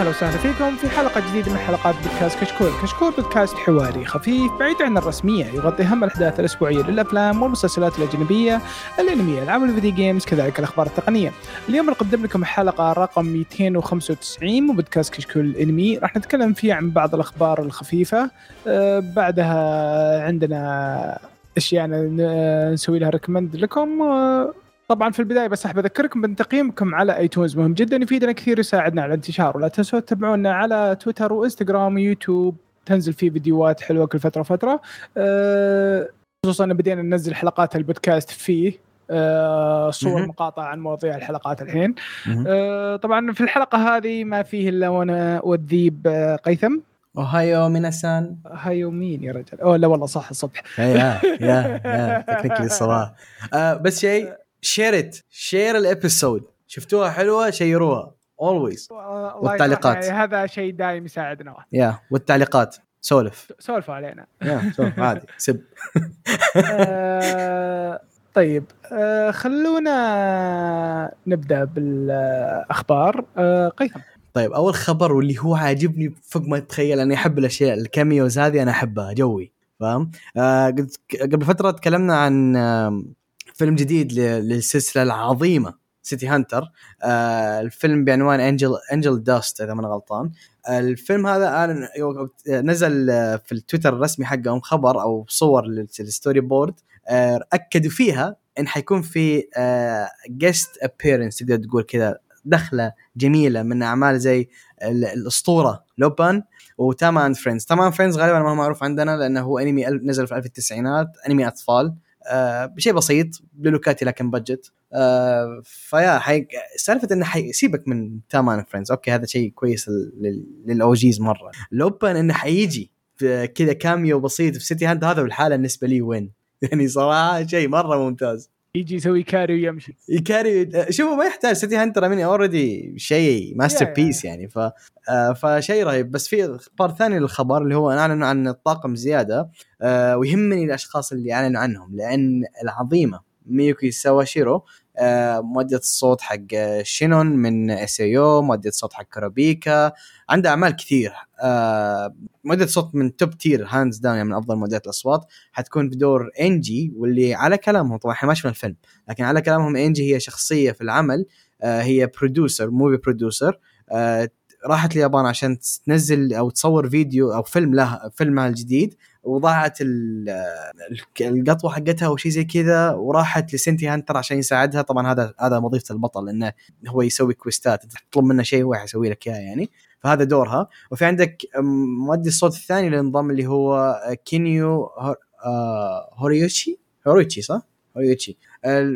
أهلا وسهلا فيكم في حلقة جديدة من حلقات بودكاست كشكول، كشكول بودكاست حواري خفيف بعيد عن الرسمية يغطي أهم الأحداث الأسبوعية للأفلام والمسلسلات الأجنبية، الانميه، العاب ال video games كذلك الأخبار التقنية. اليوم نقدم لكم حلقة رقم 295 من بودكاست كشكول الأنمي، راح نتكلم فيها عن بعض الأخبار الخفيفة، أه بعدها عندنا أشياء نسوي لها recommend لكم. أه طبعا في البداية بس أحب أذكركم بان تقييمكم على iTunes. مهم جدا يفيدنا كثير ويساعدنا على الانتشار. ولا تنسوا تتابعونا على تويتر وإنستغرام ويوتيوب. تنزل فيه فيديوهات حلوة كل فترة فتره أه خصوصا بدينا ننزل حلقات البودكاست فيه. أه صور مقاطعه عن مواضيع الحلقات الحين. أه طبعا في الحلقة هذه ما فيه إلا وأنا والذيب آه، قيثم. おはよう皆さん. おはよう مين يا رجل؟ أوه لا والله صح الصبح. yeah yeah yeah. technically الصراحه آه بس شيء؟ share share ال episode شفتوها حلوة؟ شيروها. always والتعليقات هذا شيء دايم يساعدنا. yeah والتعليقات. سولف. سولفوا علينا. yeah سولف. عادي. سب. آه، طيب. آه، خلونا نبدأ بالأخبار. آه، قيثم. طيب أول خبر واللي هو عاجبني فوق ما تتخيل أنا أحب الأشياء ال cameos هذه أنا أحبها جوي. فاهم؟ آه قبل فترة تكلمنا عن فيلم جديد للسلسلة العظيمة City Hunter آه الفيلم بعنوان Angel Angel Dust إذا ما أنا غلطان الفيلم هذا نزل في التويتر الرسمي حقهم خبر أو صور لل storyboard. آه أكدوا فيها إن حيكون في guest آه appearance تقدر تقول كذا دخلة جميلة من أعمال زي الأسطورة لوبان و Tama and Friends. Tama and Friends غالبا ما هو معروف عندنا لأنه هو أنمي نزل في التسعينات أنمي أطفال. آه بشيء بسيط بلوكاتي لكن بادجت آه فيا حي... سالفة إنه حي... سيبك من تامان فريندز أوكي هذا شيء كويس لل... للأوجيز مرة. لوبان إنه حيجي كذا كاميو بسيط في سيتي هاند هذا بالحاله بالنسبة لي وين؟ يعني صراحة شيء مرة ممتاز. يجي يسوي كاري ويمشي. يكاري شوفوا ما يحتاج سيتي هانتر مني اوريدي شيء ماستر بيس يعني ف آه فشيء رهيب. بس في خبر ثاني للخبر اللي هو أعلنوا عن الطاقم زيادة آه ويهمني الأشخاص اللي أعلنوا عنهم لأن العظيمة ميوكي سواشيرو آه مؤدية الصوت حق شينون من SAO مؤدية الصوت حق كارابيكا عنده أعمال كثير مؤدية الصوت من top tier hands down يعني من أفضل مؤديات الأصوات. حتكون في دور انجي واللي على كلامهم. طبعا إحنا ما شفنا الفيلم لكن على كلامهم انجي هي شخصية في العمل. آه هي producer movie producer آه راحت اليابان عشان تنزل أو تصور فيديو أو فيلم لها فيلمها الجديد. وضاعت القطوة حقتها أو شيء زي كذا. وراحت ل City Hunter عشان يساعدها. طبعا هذا هذا وظيفة البطل إنه هو يسوي كويستات تطلب منه شيء هو يسوي لك إياه يعني. فهذا دورها وفي عندك مؤدي الصوت الثاني للنظام اللي هو كينيو هوريوتشي هوريوتشي صح؟ هوريوتشي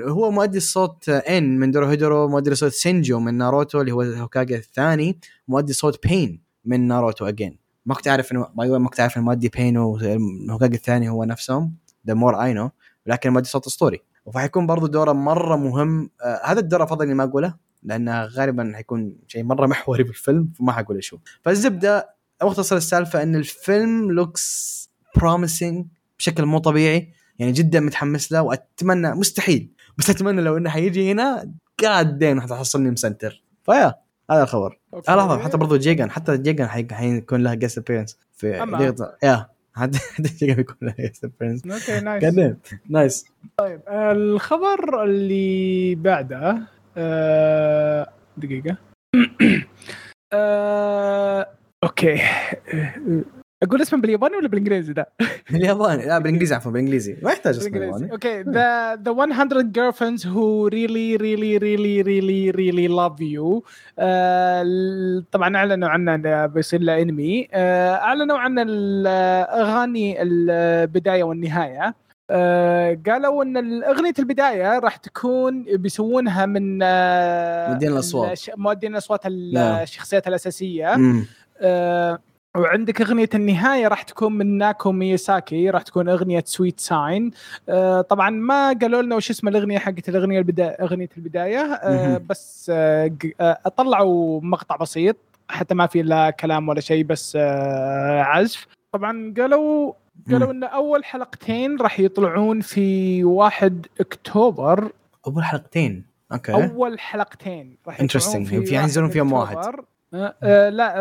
هو مؤدي الصوت En من Dorohedoro مؤدي صوت سينجو من ناروتو اللي هو هوكاجا الثاني مؤدي صوت Pain من ناروتو again ما كنت عارف انه ما كنت عارف إن مؤدي Pain وهوكاجي الثاني هو نفسهم. the more I know لكن مؤدي صوت أسطوري. وحيكون برضو دوره مرة مهم آه هذا الدور أفضل اني ما أقوله. لأنه غالبا حيكون شيء مرة محوري بالفيلم فما حقول شو فالزبدة مختصر السالفة إن الفيلم looks promising بشكل مو طبيعي يعني جدا متحمس له وأتمنى مستحيل بس أتمنى لو إنه حيجي هنا قاعد دين حتحصلني مسنتر فيا هذا الخبر. آه لحظة حتى برضو جيجان حتى جيجان حيكون له guest appearance في yeah حتى جيجان بيكون له guest appearance okay nice nice طيب الخبر اللي بعده آه دقيقة. آه okay. أقول اسمه بالياباني ولا بالإنجليزي ده؟ بالياباني. لا بالإنجليزي عفوا بالإنجليزي. ما يحتاج اسمه بالياباني. okay. the the 100 girlfriends who really really really really really love you. uh, طبعا أعلنوا عنه بيصير له أنمي uh, أعلنوا عن الاغاني البداية والنهاية. آه قالوا إن أغنية البداية راح تكون بيسوونها من آه مؤدين الأصوات. مؤدين الأصوات الشخصيات الأساسية. آه وعندك أغنية النهاية راح تكون من ناكو مياساكي راح تكون أغنية sweet sign آه طبعا ما قالوا لنا وش اسم الأغنية حقت الأغنية البدايه أغنية البداية. آه بس آه طلعوا مقطع بسيط حتى ما في لا كلام ولا شيء بس آه عزف. طبعا قالوا قالوا إن أول حلقتين راح يطلعون في 1 أكتوبر. أول حلقتين. okay. أول حلقتين راح interesting في ينزلون فيهم واحد. آه آه لا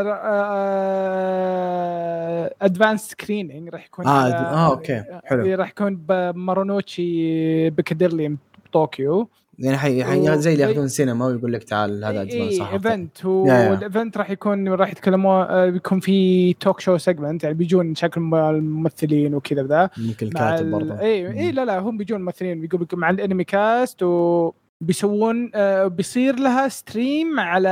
advance screening راح يكون آه، آه، okay، حلو. إيه، راح يكون بمارونوتشي بيكاديرلي بطوكيو يعني حي... حي... زي اللي. ياخذون سينما ويقول لك تعال هذا اي صح event. وال event راح يكون راح يتكلمون آه، بيكون في talk show segment يعني بيجون شكل الممثلين وكذا ذا ممكن الكاتب ال- برضه اي اي لا لا هم بيجون ممثلين بيقول مع الأنمي cast وبيسوون آه، بيصير لها stream على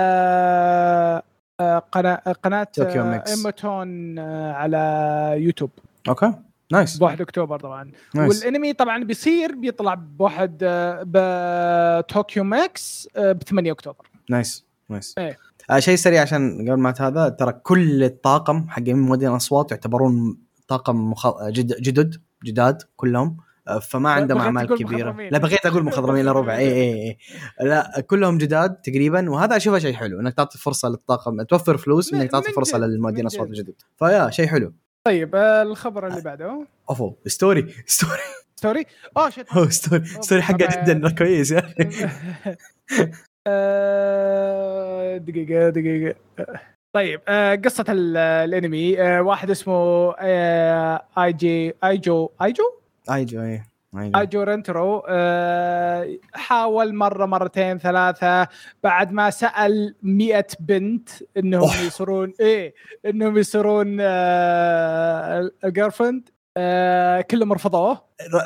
آه، قناة قناة آه،. ايموتون آه، على يوتيوب okay nice. ب 1 أكتوبر طبعا. nice. والأنمي طبعا بيصير بيطلع بواحد آه، بطوكيو ماكس ب 8 أكتوبر. nice nice. إيه. آه شيء سريع عشان قبل ما هذا ترى كل الطاقم حقين مؤدين أصوات يعتبرون طاقم مخ... جد... جدد جداد كلهم. آه، فما عندهم أعمال كبيرة. لا بغيت أقول مخضرمين إلا ربع. اي اي اي لا كلهم جداد تقريبا وهذا أشوفه شيء حلو إنك تعطي فرصة للطاقم توفر فلوس إنك تعطي فرصة من اصوات جد. الجدد فيا شيء حلو. طيب آه، الخبر اللي بعده. أوفو ستوري ستوري ستوري آه شت هو ستوري ستوري حقه. جدا كويس يعني. آه، دقيقة دقيقة. طيب آه، ال- الانمي. آه، واحد اسمه آه، آي جي آي جو آي جو؟ آي جو اي أي جو. اي جو رنترو آه، حاول مرة مرتين ثلاثة بعد ما سأل مئة بنت إنهم أوه. يصيرون إيه إنهم يصيرون الجيرفرند كلهم رفضوه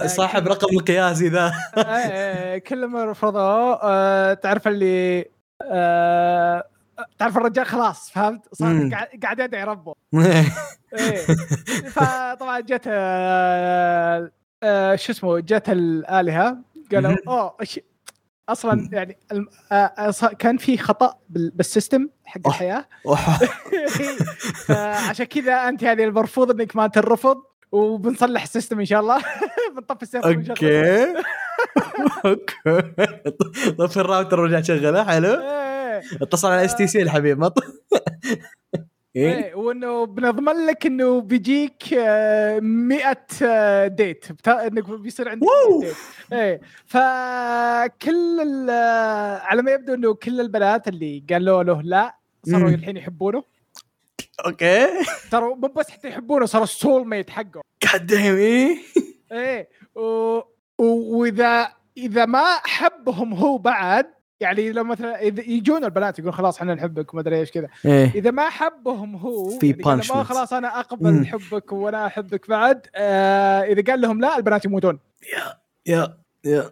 صاحب رقم القياسي ذا آه، كلهم رفضوه آه، تعرف اللي آه، تعرف الرجال خلاص فهمت صار. قاعد يدعي ربه إيه. فطبعا جت آه، شو اسمه جت الآلهة قالوا. أوه أصلا يعني آه، آه، كان في خطأ بال- بال system حق. الحياة. عشان كذا أنت هذه المرفوض إنك ما تنرفض وبنصلح ال system إن شاء الله بنطفي ال system ونشغله. okay okay طفي الراوتر ورجع شغله حلو إيه. اتصل على اس تي سي الحبيب إيه إيه وإنه بنضمن لك إنه بيجيك آه، 100 آه، date بتا... إنك بيصير عندك wow. 100 date إيه فكل ال- آه، على ما يبدو إنه كل البنات اللي قالوا له لا صاروا. الحين يحبونه okay صاروا مو بس حتى يحبونه صاروا ال soulmate حقه قاعد إيه إيه. و... وإذا إذا ما حبهم هو بعد يعني لو مثلا إذا يجون البنات يقول خلاص إحنا نحبك وما أدري إيش كذا إيه إذا ما حبهم هو في يعني. آه خلاص أنا أقبل مم. حبك وأنا أحبك بعد آه إذا قال لهم لا البنات يموتون yeah yeah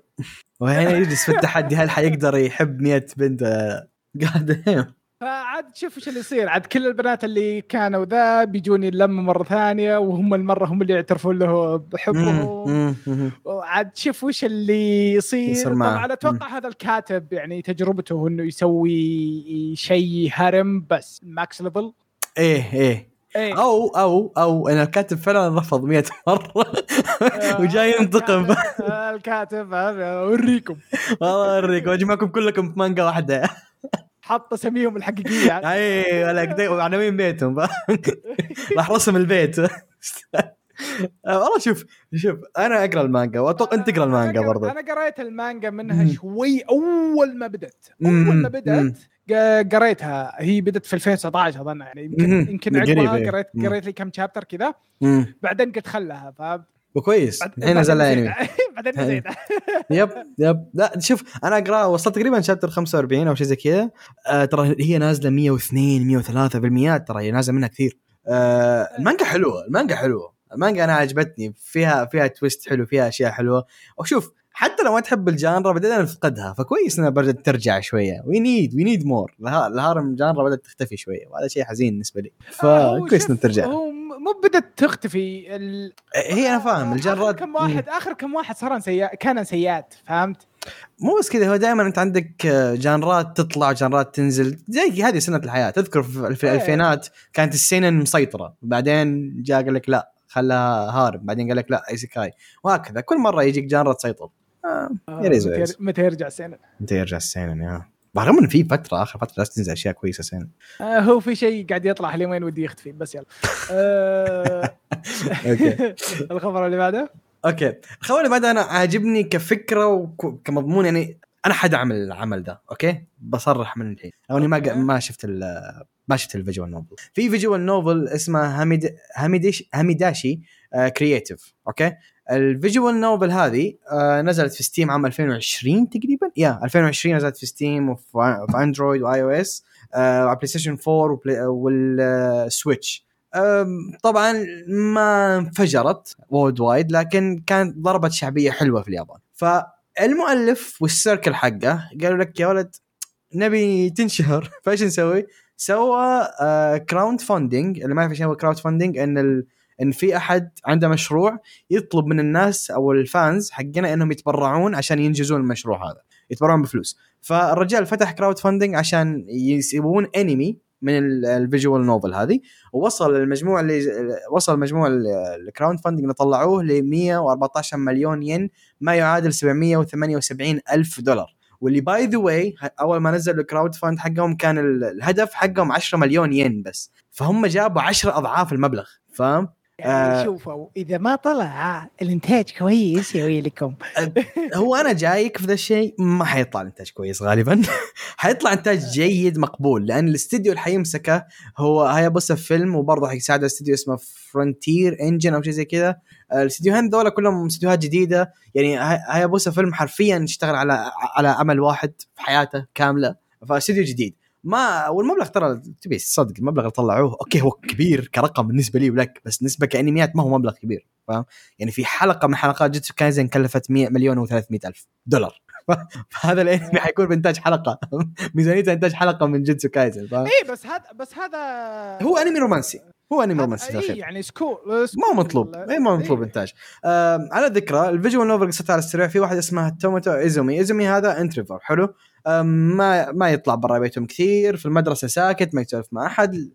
وهنا يجلس في التحدي هل حيقدر يحب 100 بنت لا؟ قاعد إيه. فعاد شوف إيش اللي يصير. عاد كل البنات اللي كانوا ذا بيجون يلموا مرة ثانية وهم المرة هم اللي يعترفون له بحبهم. وعاد شوف وش اللي يصير. طبعا أتوقع هذا الكاتب يعني تجربته إنه يسوي شيء harem بس max level إيه إيه. إيه. أو أو أو إن الكاتب فعلا رفض 100 مرة. آه، وجاي ينتقم. الكاتب- هذا أوريكم. والله اوريك واجمعكم كلكم في مانجا واحدة. حط اساميهم الحقيقية أي ولا عناوين بيتهم راح رسم البيت والله شوف شوف أنا أقرأ المانجا وأتوقع أنت تقرأ المانجا برضه أنا قريت المانجا منها. شوي أول ما بدت أول. ما بدت قريتها هي بدت في 2019 أظن يعني يمكن. يمكن. قريت. قريت لي كم chapter كذا. بعدين قلت خلها وكويس الحين نزل أنمي. بعدين نسيت yep yep. لا شوف أنا أقرأ وصلت تقريبا chapter 45 أو شيء زي كذا. آه ترى هي نازلة 102 103 بالمئات ترى هي نازلة منها كثير. آه المانجا حلوة المانجا حلوة. المانجا أنا عجبتني. فيها فيها twist حلو فيها أشياء حلوة. وشوف حتى لو ما تحب ال genre بدينا نفقدها فكويس إنها بدات ترجع شوية. we need we need more ال harem genre بدأت تختفي شوية وهذا شيء حزين بالنسبة لي. هو فكويس إنها ترجع مو بدت تختفي ال... هي أنا فاهم. الجانرات كم واحد آخر كم واحد صار سيئات كان سيئات فهمت؟ مو بس كذا هو دائما أنت عندك آه، جانرات تطلع جانرات تنزل. زي هذه سنة الحياة. تذكر في إيه. الألفينات كانت السينن مسيطره بعدين جاء قال لك لا خلاها هارب بعدين قال لك لا ايسيكاي وهكذا. كل مرة يجيك جانرا تسيطر. آه. متى متى يرجع السنة؟ انت يرجع السينن يا. رغم انه في فترة آخر فترة لازم تنزل أشياء كويسة seinen آه هو في شيء قاعد يطلع اليومين ودي يختفي بس يلا. آه okay. الخبر اللي بعده؟ okay. الخبر اللي بعد أنا عاجبني كفكرة وكمضمون يعني أنا حدعم العمل ده okay؟ بصرح من الحين. لو إني ما. ما شفت ال- ما شفت ال visual novel في visual novel اسمه هاميد هاميدش Hamidashi Creative okay؟ ال visual novel هذه آه نزلت في Steam عام 2020 تقريبا يا 2020 نزلت في Steam وفي Android و iOS على PlayStation 4 وال Switch طبعا ما انفجرت worldwide لكن كانت ضربت شعبية حلوة في اليابان فالمؤلف وال circle حقه قالوا لك يا ولد نبي تنشهر فايش نسوي؟ سوى crowdfunding اللي ما يعرف إيش هو crowdfunding ان. إن في أحد عنده مشروع يطلب من الناس أو ال fans حقنا إنهم يتبرعون عشان ينجزون المشروع هذا يتبرعون بفلوس. فالرجال فتح crowdfunding عشان يسوون انمي من ال visual novel هذه ووصل المجموع اللي وصل مجموع ال crowdfunding اللي طلعوه ل 114 مليون ين ما يعادل 778 ألف دولار. واللي by the way أول ما نزلوا ال crowdfund حقهم كان الهدف حقهم 10 مليون ين بس. فهم جابوا 10 أضعاف المبلغ فاهم؟ يعني آه شوفوا إذا ما طلع الإنتاج كويس يا ويلكم هو أنا جايك في ذا الشيء ما حيطلع الإنتاج كويس غالبا. حيطلع إنتاج جيد مقبول لأن الاستديو اللي حيمسكه هو Hayabusa Film وبرضه حيساعده استديو اسمه Frontier Engine أو شيء زي كذا. الاستديوهات ذولا كلهم استديوهات جديدة. يعني Hayabusa Film حرفيا اشتغل على على عمل واحد في حياته كاملة. فاستديو جديد. ما والمبلغ ترى تبي تصدق المبلغ اللي طلعوه okay هو كبير كرقم بالنسبة لي ولك بس بالنسبة كانميات ما هو مبلغ كبير فاهم؟ يعني في حلقة من حلقات Jujutsu Kaisen كلفت 100 مليون و300 ألف دولار. فهذا الانمي حيكون بانتاج حلقة. ميزانيته إنتاج حلقة من Jujutsu Kaisen فاهم؟ اي بس هذا بس هذا هو أنمي رومانسي. هو أنمي رومانسي اي يعني school ما مطلوب. اي ما مطلوب إيه. إنتاج. آه على ذكرى ال visual novel قصتها على السريع. في واحد اسمه توماتو إيزومي. إيزومي هذا introvert. حلو؟ ما ما يطلع برا بيتهم كثير في المدرسة ساكت ما يسولف مع أحد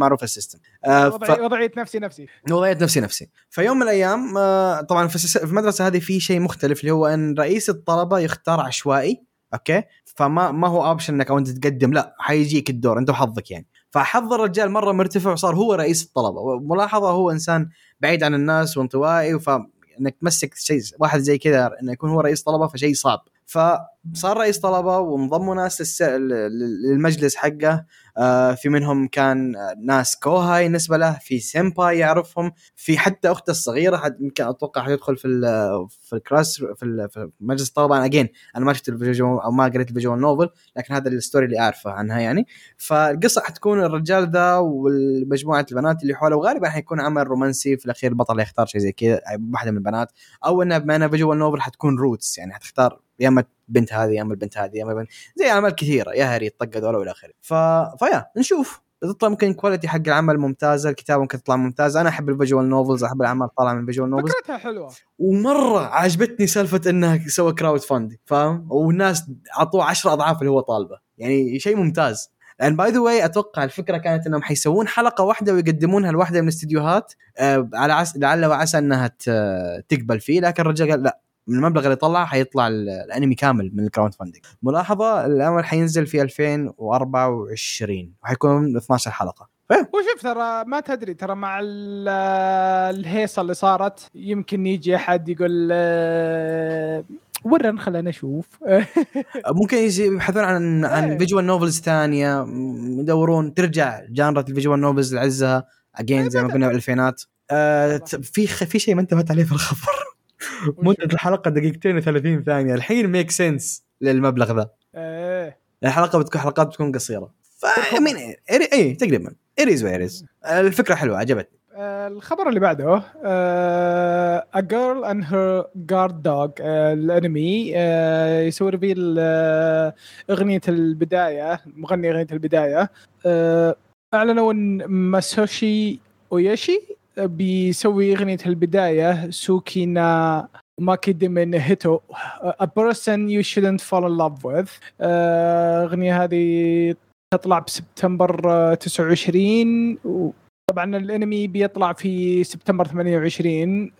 معروف ال system. آه ف... وضعية نفسي نفسي. وضعية نفسي نفسي. فيوم من الأيام آه طبعا في المدرسة هذه في شيء مختلف اللي هو إن رئيس الطلبة يختار عشوائي okay؟ فما ما هو option إنك أو أنت تقدم لا حيجيك الدور أنت وحظك يعني. فحظ الرجال مرة مرتفع وصار هو رئيس الطلبة. وملاحظة هو إنسان بعيد عن الناس وانطوائي ف انك تمسك شيء واحد زي كذا إنه يكون هو رئيس طلبة فشيء صعب. فصار رئيس طلبة وانضموا ناس للمجلس حقه. في منهم كان ناس kouhai بالنسبة له في senpai يعرفهم في حتى أخته الصغيرة حد يمكن أتوقع حيدخل في في ال class في, في مجلس الطلبه أنا again أنا ما شفت ال visual أو ما قريت ال visual novel لكن هذا ال story اللي أعرفه عنها يعني. فالقصة حتكون الرجال ذا ومجموعه البنات اللي حوله وغالبا حيكون عمل رومانسي في الأخير البطل يختار شيء زي كذا واحدة من البنات أو إنها بما إنها visual novel حتكون routes يعني حتختار يا إما بنت هذه يا اما البنت هذه يا اما بنت زي أعمال كثيرة يا هري طق هذول والى آخره. ف... فيا نشوف. تطلع ممكن quality حق العمل ممتازه الكتابه ممكن تطلع ممتازه أنا أحب ال visual novels أحب الأعمال طالعة من ال visual novels فكرتها حلوة. ومرة عجبتني سالفة انها سوى crowdfund فاهم؟ والناس أعطوه 10 أضعاف اللي هو طالبه. يعني شيء ممتاز. لأن by the way أتوقع الفكرة كانت إنهم حيسوون حلقة واحدة ويقدمونها لواحدة من الاستديوهات آه على عس لعل وعسى إنها تقبل فيه. لكن الرجال قال لا. من المبلغ اللي طلع حيطلع الانمي كامل من ال crowdfunding. ملاحظة الانمي حينزل في 2024 وحيكون 12 حلقة. وشوف ترى ما تدري ترى مع الهيصة اللي صارت يمكن يجي أحد يقول آه، ورن خلينا نشوف. ممكن يبحثون عن عن visual إيه. novels ثانية يدورون ترجع جانرة ال visual novels لعزها again إيه، زي ما قلنا بالألفينات. آه في في شيء ما انتبهت عليه في الخبر. مدة الحلقة دقيقتين و30 ثانية. الحين make sense للمبلغ ذا. إيه. الحلقة بتكون حلقات بتكون قصيرة. فمين اي تقريبا. anyways anyways الفكرة حلوة عجبتني. آه، الخبر اللي بعده uh, A Girl and Her Guard Dog uh, الانمي يسوي reveal أغنية البداية مغني أغنية البداية أعلنوا ان Masayoshi Oishi بيسوي أغنية البدايه Suki ni Naccha Dame na Hito. A person you shouldn't fall in love with. الاغنيه هذه تطلع بسبتمبر 29 طبعا الأنمي بيطلع في سبتمبر 28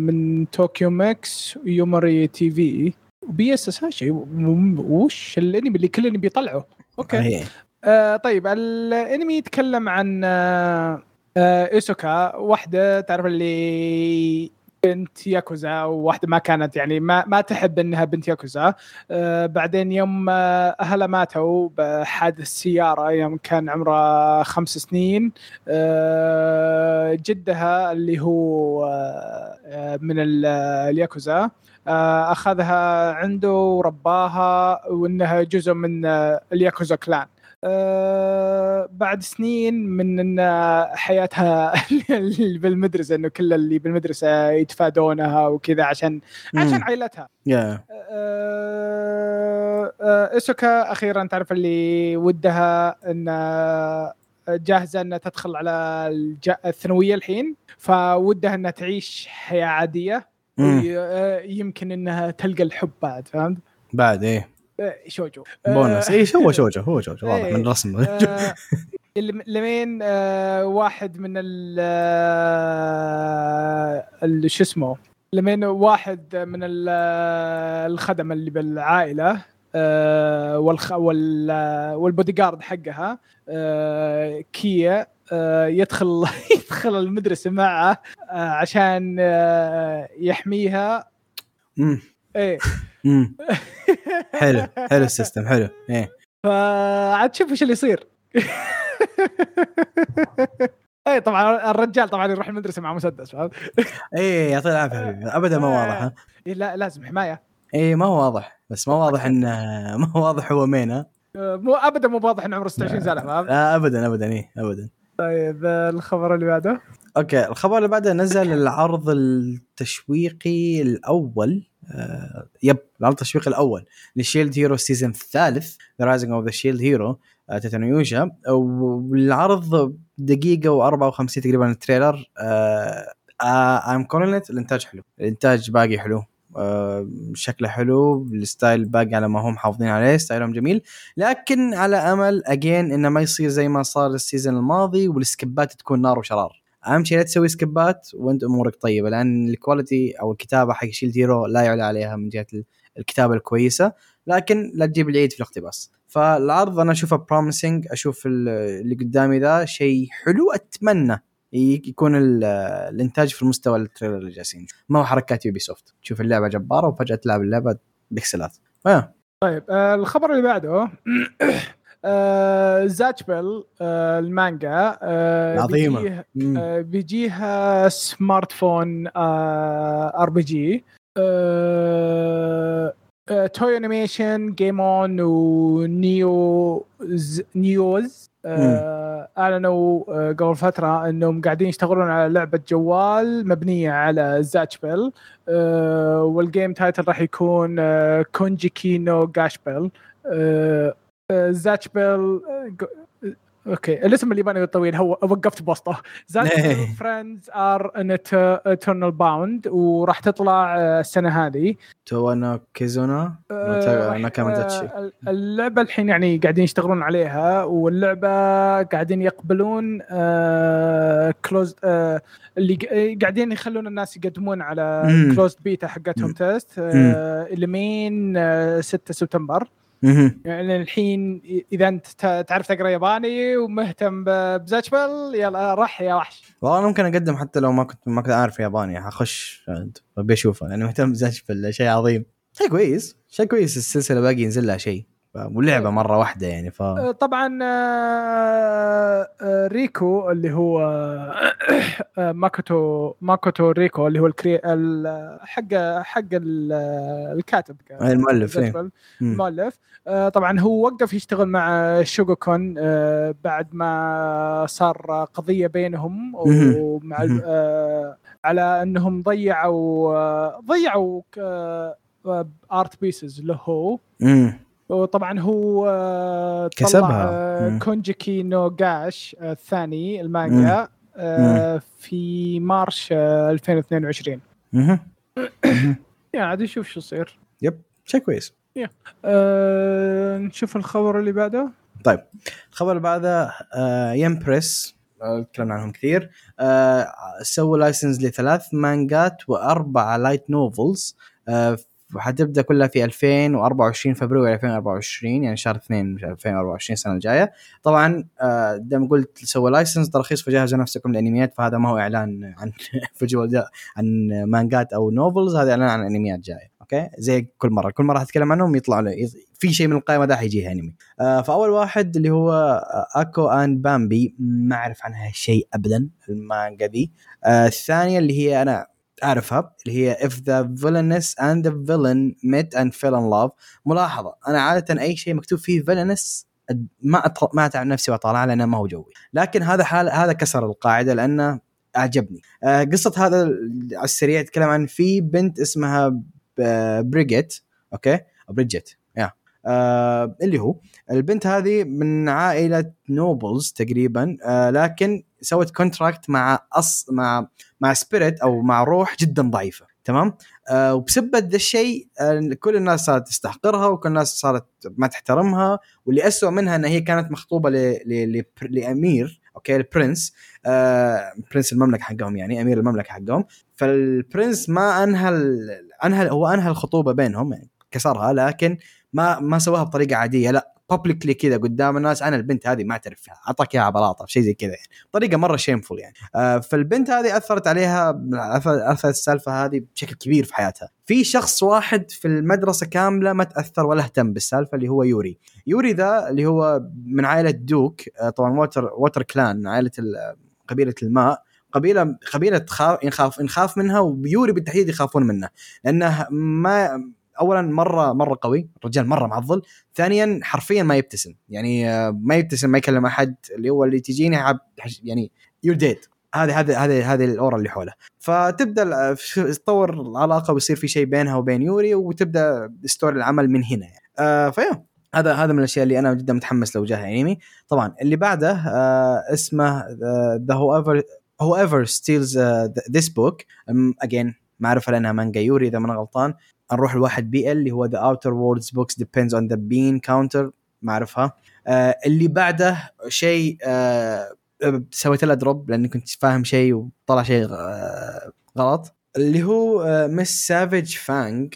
من طوكيو MX و Yomiuri TV. و BS Asahi وش الأنمي اللي كل انمي بيطلعه؟ أوكي. آه طيب الأنمي يتكلم عن آه آه إيسوكا واحدة تعرف اللي بنت ياكوزا وواحدة ما كانت يعني ما ما تحب إنها بنت ياكوزا. آه بعدين يوم آه، أهلها ماتوا بحادث سيارة يوم كان عمرها خمس سنين آه جدها اللي هو آه من ال- الياكوزا آه أخذها عنده ورباها وإنها جزء من آه، الياكوزا كلان. آه بعد سنين من إن حياتها اللي بالمدرسة إنه كل اللي بالمدرسة يتفادونها وكذا عشان عشان. عائلتها آه آه إسوكا أخيرا تعرف اللي ودها إن جاهزة إنها تدخل على الثانوية الحين فودها إنها تعيش حياة عادية يمكن إنها تلقى الحب بعد فهمت؟ بعد إيه شوجو. آه، بونس. اي هو شوجو هو شوجو واضح إيه. من الرسم. آه، الم- لمين آه، واحد من ال آه، شو اسمه؟ لمين واحد من ال- آه، الخدم اللي بالعائلة آه، والخ وال آه، والبودي جارد حقها آه، كيا آه، يدخل يدخل المدرسة معه آه، عشان آه، يحميها. إيه. حلو حلو ال system حلو. إيه. فعاد شوف إيش اللي يصير. اي طبعا الرجال طبعا يروح المدرسة مع مسدس فهمت؟ إيه يعطيه العافية حبيبي. ابدا ما واضح ها؟ إيه لا لازم حماية. إيه ما هو واضح بس ما واضح انه ما هو واضح هو مين ها؟ مو ابدا مو واضح إنه عمره 26 سنة فهمت؟ لا ابدا ابدا إيه ابدا. طيب الخبر اللي بعده؟ okay الخبر اللي بعده نزل العرض التشويقي الأول yep العرض التشويقي الأول ل Shield Hero ال season الثالث The Rising of the Shield Hero Tate no Yuusha والعرض دقيقة و54 تقريبا ال trailer. ام quality الإنتاج حلو. الإنتاج باقي حلو. آه شكله حلو ال style باقي على ما هم محافظين عليه style هم جميل. لكن على أمل اجين إنه ما يصير زي ما صار ال season الماضي والسكبات تكون نار وشرار. اهم شيء لا تسوي سكبات وانت امورك طيبة لأن ال quality أو الكتابة حق Shield Hero لا يعلى عليها من جهة الكتابة الكويسة لكن لا تجيب العيد في الاقتباس فالعرض أنا أشوفه promising أشوف ال- اللي قدامي ذا شيء حلو أتمنى يكون ال- الإنتاج في المستوى ال trailer اللي جالسين. ما هو حركات Ubisoft تشوف اللعبة جبارة وفجأة تلعب اللعبة بكسلات آه. طيب آه، الخبر اللي بعده آه، Zatch Bell آه، المانجا آه،. بيجيه-. آه، بيجيها smartphone RPG Toei Animation Game One ونيو نيوز آه، أعلنوا آه، قبل فترة إنهم قاعدين يشتغلون على لعبة جوال مبنية على Zatch Bell آه، وال game title راح يكون آه، Konjiki no Gash Bell آه، آه، Zatch Bell آه، ج- okay الاسم الياباني الطويل هو وقفت بوسطه Zatch Bell friends of an eternal bond وراح تطلع آه، السنة هذه Towa no Kizuna آه،. آه، اللعبة الحين يعني قاعدين يشتغلون عليها واللعبة قاعدين يقبلون close اللي آه، قاعدين يخلون الناس يقدمون على مم. closed beta حقتهم. test لمين 6 سبتمبر. يعني الحين إذا أنت تعرف تقرأ ياباني ومهتم ب Zatch Bell يلا رح يا وحش. والله أنا ممكن أقدم حتى لو ما كنت ما كنت عارف ياباني حخش أبي أشوفه يعني مهتم بزاش شيء عظيم. شيء كويس شيء كويس السلسلة باقي ينزل لها شيء. ف- واللعبه مرة واحدة يعني ف آه، طبعا آه، آه، ريكو اللي هو ماكوتو ماكوتو ريكو اللي هو الكري ال- حق حق ال- الكاتب المؤلف، إيه. المؤلف. طبعا هو وقف يشتغل مع شوغاكوكان بعد ما صار قضية بينهم. ومع على أنهم ضيعوا ضيعوا art pieces له. وطبعا هو آه، كسبها. آه،. Konjiki no Gash آه، الثاني المانجا في March آه، 2022 مهم. مهم. يعني عاد نشوف شو يصير yep شيء كويس آه، نشوف الخبر اللي بعده طيب الخبر اللي بعده آه Yen Press تكلمنا عنهم كثير آه سووا license لثلاث مانجات واربع light novels آه وحتبدأ كلها في 2024 فبراير 2024 يعني شهر 2 2024 السنة الجاية. طبعا آه، دام قلت سوى license ترخيص فجهزوا نفسكم الانميات فهذا ما هو إعلان عن عن مانجات أو novels هذا إعلان عن أنميات جاية okay؟ زي كل مرة كل مرة أتكلم عنهم يطلع له في شيء من القائمة ده حيجيه أنمي. آه فأول واحد اللي هو أكو أند بامبي ما أعرف عنها شيء ابدا المانجا دي. آه الثانية اللي هي أنا أعرفها اللي هي if the villainess and the villain met and fell in love. ملاحظة أنا عادة أي شيء مكتوب فيه villainess ما أطل... ما أتعب نفسي واطالع لأنه ما هو جوي. لكن هذا حال هذا كسر القاعدة لأنه أعجبني. آه قصة هذا على السريع يتكلم عن في بنت اسمها بريجيت okay؟ بريجيت آه اللي هو البنت هذه من عائلة nobles تقريبا آه لكن سوت contract مع أص مع مع spirit أو مع روح جدا ضعيفة تمام؟ آه وبسبب ذا الشيء آه كل الناس صارت تستحقرها وكل الناس صارت ما تحترمها واللي أسوأ منها إن هي كانت مخطوبة ل... ل... ل... لأمير okay؟ ال prince آه prince المملكة حقهم يعني أمير المملكة حقهم. فال prince ما أنهى. أنهى هو أنهى الخطوبة بينهم يعني. كسرها لكن ما ما سواها بطريقة عادية لا publicly كذا قدام الناس أنا البنت هذه ما أعترف فيها أعطاك إياها بلاطة شيء زي كذا يعني. طريقة مرة shameful يعني. آه فالبنت هذه أثرت عليها أثرت السالفة هذه بشكل كبير في حياتها. في شخص واحد في المدرسة كاملة ما تأثر ولا اهتم بالسالفة اللي هو يوري. يوري ذا اللي هو من عائلة duke آه طبعا water water clan عائلة قبيلة الماء. قبيلة قبيلة تخاف نخاف نخاف منها ويوري بالتحديد يخافون منه. لأنه ما اولا مره مرة قوي الرجال مرة معضل. ثانيا حرفيا ما يبتسم. يعني ما يبتسم ما يكلم أحد. اللي هو اللي تجيني يعني you're dead هذه هذه هذه هذه ال aura اللي حوله. فتبدأ تطور العلاقة ويصير في شيء بينها وبين يوري وتبدأ story العمل من هنا يعني. آه فيا. هذا هذا من الأشياء اللي أنا جدا متحمس لو جاها انمي طبعا اللي بعده آه اسمه ذا هو ايفر هو ايفر ستيلز ذيس بوك اجين ما أعرف لانها مانجا يوري إذا ما أنا غلطان. نروح لواحد بي ال اللي هو ذا اوتر ووردز بوكس ديبيندز اون ذا بين كاونتر ما اعرفها آه اللي بعده شيء آه سويت له دروب لأني كنت فاهم شيء وطلع شيء آه غلط. اللي هو مس سافيج فانج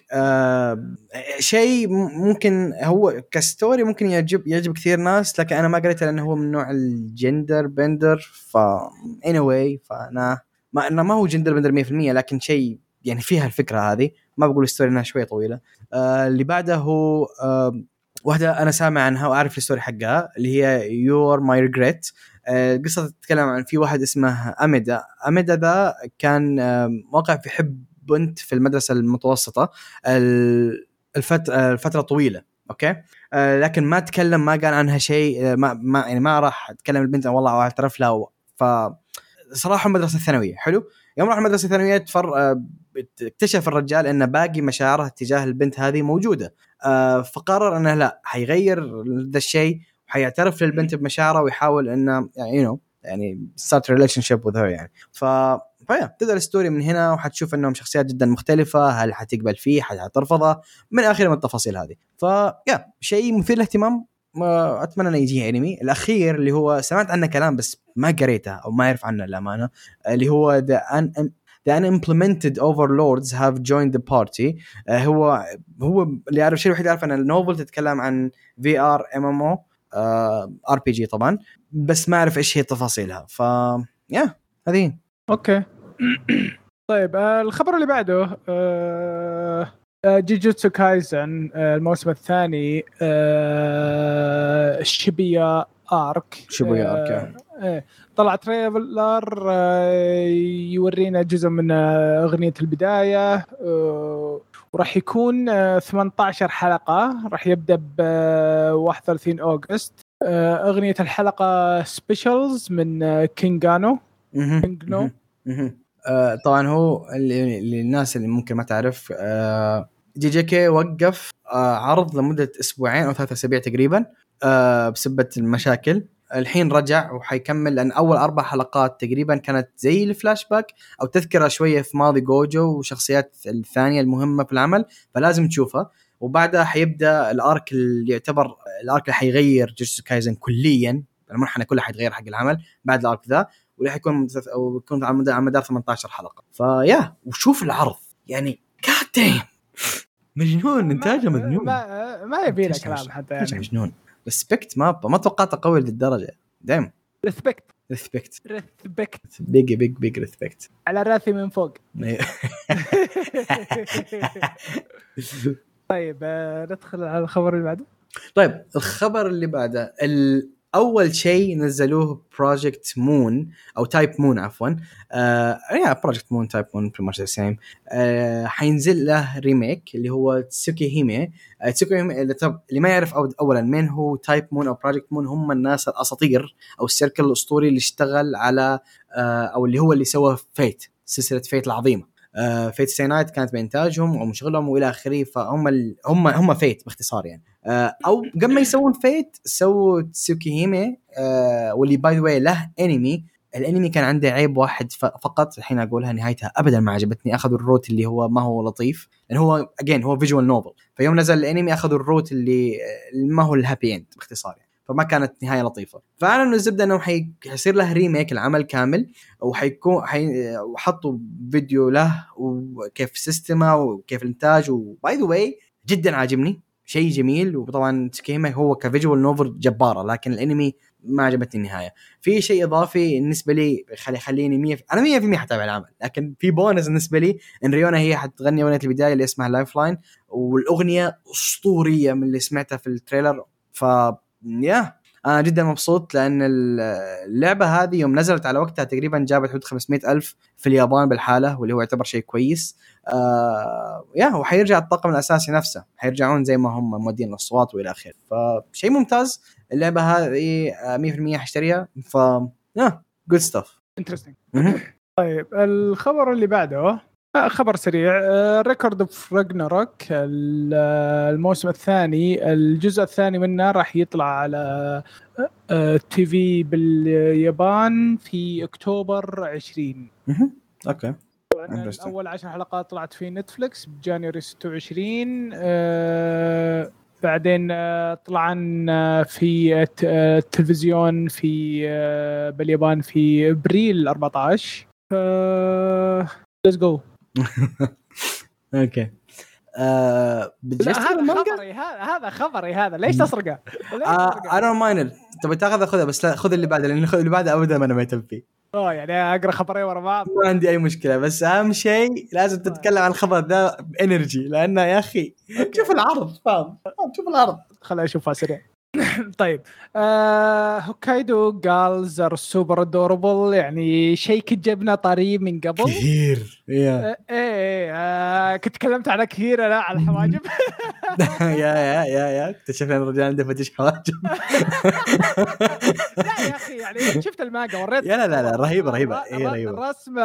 شيء ممكن هو ك story ممكن يعجب يعجب كثير ناس لكن أنا ما قريته لأنه هو من نوع ال gender bender. ف anyway فأنا ما انه ما هو gender bender 100% لكن شيء يعني فيها الفكرة هذه. ما بقول ال story إنها شوية طويلة. آه اللي بعده هو آه واحدة أنا سامع عنها وأعرف ال story حقها اللي هي you're my regret القصة تتكلم عن في واحد اسمه أميدا. أميدا ذا كان آه واقع في حب بنت في المدرسة المتوسطة الفترة الفترة طويلة أوكي؟ آه لكن ما تكلم ما قال عنها شيء ما, ما يعني ما راح تكلم البنت والله أعترف لها ف صراحة المدرسة الثانويه حلو؟ يوم راح المدرسة الثانوية تفر اكتشف الرجال إن باقي مشاعره تجاه البنت هذه موجودة. آه فقرر إنه لا حيغير ذا الشيء وحيعترف للبنت بمشاعره ويحاول إنه يعني يو يعني start relationship وذ يعني. ف ف yeah تبدا ال story من هنا وحتشوف إنهم شخصيات جدا مختلفة هل حتقبل فيه هل حترفضه من آخر من التفاصيل هذه. ف yeah شيء مثير للاهتمام أتمنى إنه يجي انمي الأخير اللي هو سمعت عنه كلام بس ما قريته أو ما أعرف عنه للأمانة اللي هو ذا ان the unimplemented overlords have joined the party. Uh, هو هو اللي يعرف الشيء الوحيد يعرف ان ال novel تتكلم عن في ار ام ام أو ار بي جي طبعا بس ما أعرف إيش هي تفاصيلها. ف yeah هذه okay. طيب آه الخبر اللي بعده آه جوجوتسو كايزن الموسم الثاني شيبويا arc شيبويا arc إيه. طلع trailer يورينا جزء من أغنية البداية وراح يكون 18 حلقة. راح يبدأ ب 31 August. أغنية الحلقة specialz من كينجنو كينجنو آه طبعا هو اللي للناس اللي ممكن ما تعرف آه JJK وقف آه عرض لمدة أسبوعين أو ثلاثة أسابيع تقريبا آه بسبة المشاكل. الحين رجع وحيكمل لأن أول أربع حلقات تقريبا كانت زي الفلاش باك أو تذكرة شوية في ماضي جوجو وشخصيات الثانية المهمة في العمل فلازم تشوفها. وبعدها حيبدأ ال arc اللي يعتبر ال arc اللي حيغير جوجوتسو كايزن كليا المرحله كلها حيتغير حق العمل بعد ال arc ذا واللي حيكون أو يكون على مدار 18 حلقة. ف yeah وشوف العرض. يعني جاد مجنون إنتاجه مجنون. ما, ما يبي له كلام. حتى يعني مجنون. respect ما ما توقعته قوي للدرجة. دايم respect respect respect big big big respect على راسي من فوق. طيب آه، ندخل على الخبر اللي بعده. طيب الخبر اللي بعده ال- أول شيء نزلوه بروجكت مون أو تايب مون عفوا. آه yeah بروجكت مون تايب مون pretty much the same حينزل له remake اللي هو تسوكي هيمي آه تسوكي هيمي اللي, طب اللي ما يعرف اولا مين هو تايب مون أو بروجكت مون هم الناس الأساطير أو ال circle الأسطوري اللي اشتغل على آه أو اللي هو اللي سوى فيت سلسلة فيت العظيمة. فيت ستاي نايت كانت بإنتاجهم أو شغلهم وإلى آخره فهم ال... هم هم فيت باختصار يعني. آه أو قبل ما يسوون فيت سووا تسوكي هيمي آه واللي by the way له انمي الانمي كان عنده عيب واحد فقط الحين أقولها نهايتها ابدا ما عجبتني. أخذوا ال route اللي هو ما هو لطيف. لأن هو again هو visual novel فيوم نزل الانمي أخذوا ال route اللي اللي ما هو ال happy end باختصار يعني. فما كانت نهاية لطيفة. فاعلنوا الزبدة إنه حي- حيصير له remake العمل كامل وحيكون حي... وحطوا فيديو له وكيف system ه وكيف الإنتاج و by the way جدا عاجبني. شيء جميل وطبعا تسكيما هو ك visual novel جبارة لكن الأنمي ما عجبتني النهاية. في شيء إضافي بالنسبة لي خلي يخليني 100 أنا 100% حتابع العمل لكن في بونس بالنسبة لي إن ريئونا هي حتغني أغنية البداية اللي اسمها lifeline والأغنية أسطورية من اللي سمعتها في ال trailer ف yeah. أنا جدا مبسوط لأن ال- اللعبة هذه يوم نزلت على وقتها تقريبا جابت حدود 500 ألف في اليابان بالحالة واللي هو يعتبر شيء كويس. آه yeah هو حيرجع الطاقم الأساسي نفسه. حيرجعون زي ما هم مودين الأصوات وإلى آخره. فشيء ممتاز. اللعبة هذه آه، 100% حاشتريها ف yeah good stuff interesting طيب الخبر اللي بعده آه، خبر سريع. Record of Ragnarok الموسم الثاني. الجزء الثاني منه راح يطلع على TV باليابان في أكتوبر 20 okay. أول عشر حلقات طلعت في نتفلكس ب January 26 آه، بعدين آه، طلعن آه، في الت- آه، التلفزيون في آه، باليابان في أبريل 14 ف let's go okay. آه هذا؟ خبري هذا خبري هذا. ليش تسرقه؟ آه؟ I don't mind تبي تاخذ خذها بس لا خذ اللي بعده لأن اللي بعده ابدا ما أنا مهتم فيه. آه يعني أقرأ خبرين ورا بعض. ما عندي أي مشكلة بس أهم شيء لازم تتكلم عن الخبر ذا ب energy لأنه يا أخي شوف العرض فاهم؟ شوف العرض. خليني أشوفها سريع. طيب آه Hokkaido Gals Are Super Adorable يعني شيء كنت جبنا طريق من قبل. كثير يا. آه، إيه آه كنت تكلمت عنها كثير أنا على الحواجب. يا يا يا يا. اكتشفنا أن الرجال عنده فتش حواجب. لا يا أخي يعني شفت المانجا وريت يا لا لا لا رهيبة رهيبة. اي رهيبة. الرسم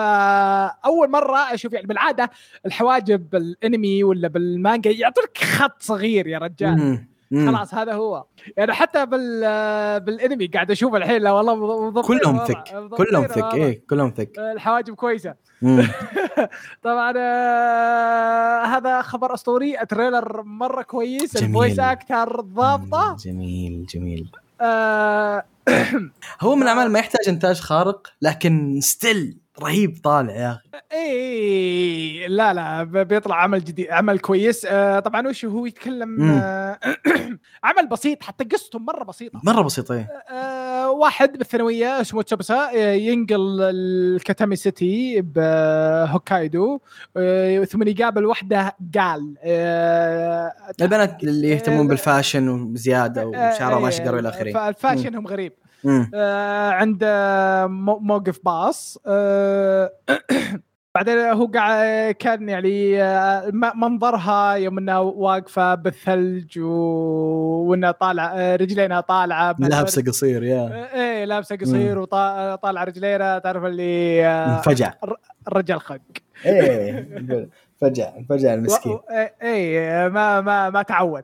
أول مرة أشوف يعني بالعادة الحواجب بالأنمي ولا بالمانجا يعطيك خط صغير يا رجال. خلاص هذا هو. يعني حتى بال آه، بالانمي قاعد أشوف الحين لا والله كلهم ثك كلهم thick. إيه كلهم thick آه، الحواجب كويسة. طبعا آه، هذا خبر أسطوري ال trailer مرة كويس. ال voice actor ضابطة. جميل جميل. آه، هو من الأعمال ما يحتاج إنتاج خارق لكن still رهيب طالع يا أخي. اي لا لا بيطلع عمل جديد عمل كويس. آه طبعا وش هو يتكلم. آه عمل بسيط حتى قصته مرة بسيطة. مرة بسيطة إيه. آه واحد بالثانوية اسمه تشابسا آه ينقل الكاتامي سيتي بهوكايدو آه ثم يقابل واحدة قال آه البنات اللي يهتمون بالفاشن وزيادة وشعرها ماشي قروا إلى آخره. فالفاشنهم غريب. مم. آه عند آه، مو- موقف باص. آه بعدين هو قاعد كان يعني آه، منظرها يوم انها واقفة بالثلج و... وانها طالعة آه، رجلينها طالعة. لابسة قصير يا. آه، إيه لابسة قصير وطالعه رجلينا تعرف اللي آه، فجع الرجال خق إيه فجع فجع المسكين. و- إيه إيه، ما ما ما تعود.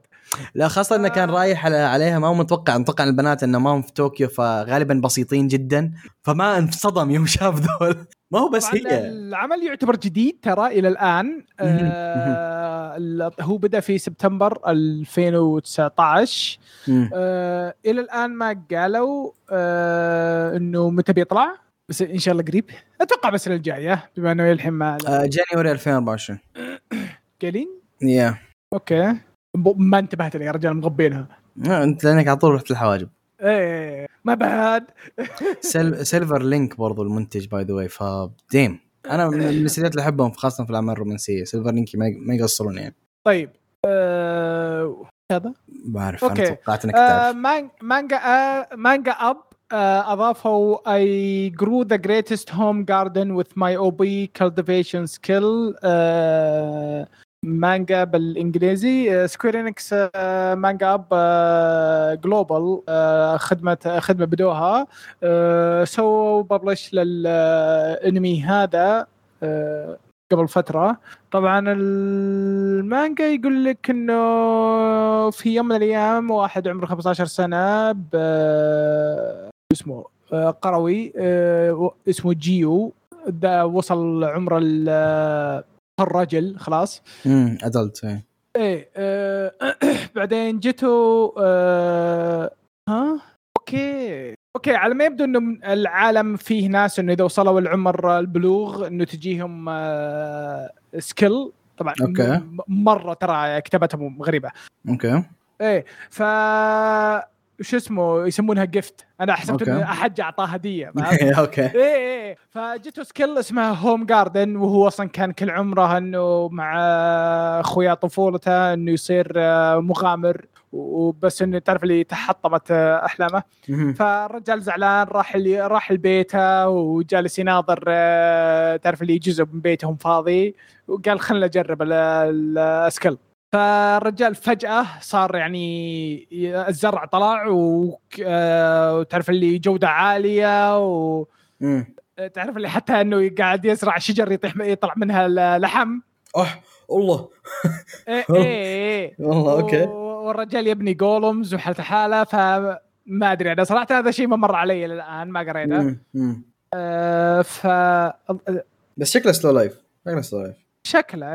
لا خاصة إنه كان رايح على عليها ما هو متوقع متوقع البنات إنه ما هم في طوكيو فغالبا بسيطين جدا فما انصدم يوم شاف ذول. ما هو بس هي. العمل يعتبر جديد ترى إلى الآن. آه هو بدأ في سبتمبر 2019 مم. آه إلى الآن ما قالوا آه إنه متى بيطلع بس إن شاء الله قريب. أتوقع بس الجاية بما إنه الحين ما آه، January 2024 قايلين يا أوكي. ما انتبهت يا رجال مغبينها. انت لأنك على طول رحت الحواجب إيه ما بعد. Sil... Silver Link برضو المنتج by the way فديم أنا من الاستديوهات اللي أحبهم خاصة في الأعمال الرومانسية. سيلفر لينك ما, ما يقصرون يعني. طيب آه... هذا؟ بعرف أوكي. أنا توقعت إنك آه تعرف مان- مانجا آه مانجا أب أضافوا I grew the greatest home garden with my OB cultivation skill آه مانجا بالإنجليزي. سكوير انكس مانجا أب جلوبال خدمة خدمة بدوها. آه سووا ببلش للانمي هذا آه قبل فترة. طبعا المانجا يقول لك إنه في يوم من الأيام واحد عمره 15 سنة ب اسمه آه، قروي آه، اسمه جيو ده وصل عمر الرجل خلاص؟ امم adult إيه. إيه آه، بعدين جته آه، ها؟ أوكي أوكي على ما يبدو إنه العالم فيه ناس إنه إذا وصلوا العمر البلوغ إنه تجيهم آه، skill طبعا أوكي. م- مرة ترى كتابتهم غريبة. أوكي. إيه ف شو اسمه يسمونها gift أنا حسبت. ان أحد أعطاه هدية؟ أوكي إيه إيه فجته skill اسمها home garden وهو أصلا كان كل عمره إنه مع أخويا طفولته إنه يصير آه، مغامر وبس إنه تعرف اللي تحطمت آه، أحلامه. فالرجال زعلان راح اللي راح لبيته وجالس يناظر آه، تعرف اللي جزء من بيتهم فاضي وقال خلنا ال- ال skill فالرجال فجأة صار يعني الزرع طلع و- آه، وتعرف اللي جودة عالية و. تعرف اللي حتى إنه قاعد يزرع شجر يطيح يطلع منها اللحم أوه والله إيه إيه إيه. والله أوكي. والرجال يبني golems وحالته حالة فما أدري أنا صراحة هذا شيء ما مر علي الآن ما قريته. آه، ف بس شكله slow life شكله slow life شكله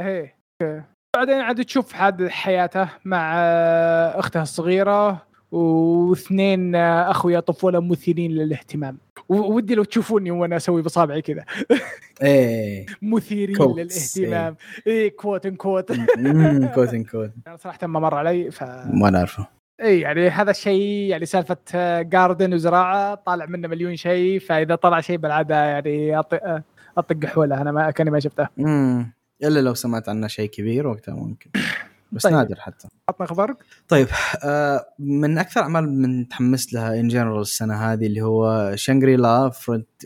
أوكي. بعدين عاد تشوف حاد حياته مع أخته الصغيرة واثنين أخويا طفولة مثيرين للاهتمام. ودي لو تشوفوني وأنا أسوي بصابعي كذا. إيه. مثيرين للاهتمام. اي quote unquote. quote unquote أنا صراحة ما مر علي ف ما نعرفه. اي يعني هذا الشيء يعني سالفة garden وزراعة طالع منه مليون شيء فإذا طلع شيء بالعادة يعني أطق حوله. أنا ما كأني ما شفته. مم. إلا لو سمعت عنه شيء كبير وقتها ممكن. بس طيب. نادر حتى. عطنا خبرك طيب آه من أكثر أعمال من متحمس لها in general السنة هذه اللي هو Shangri-La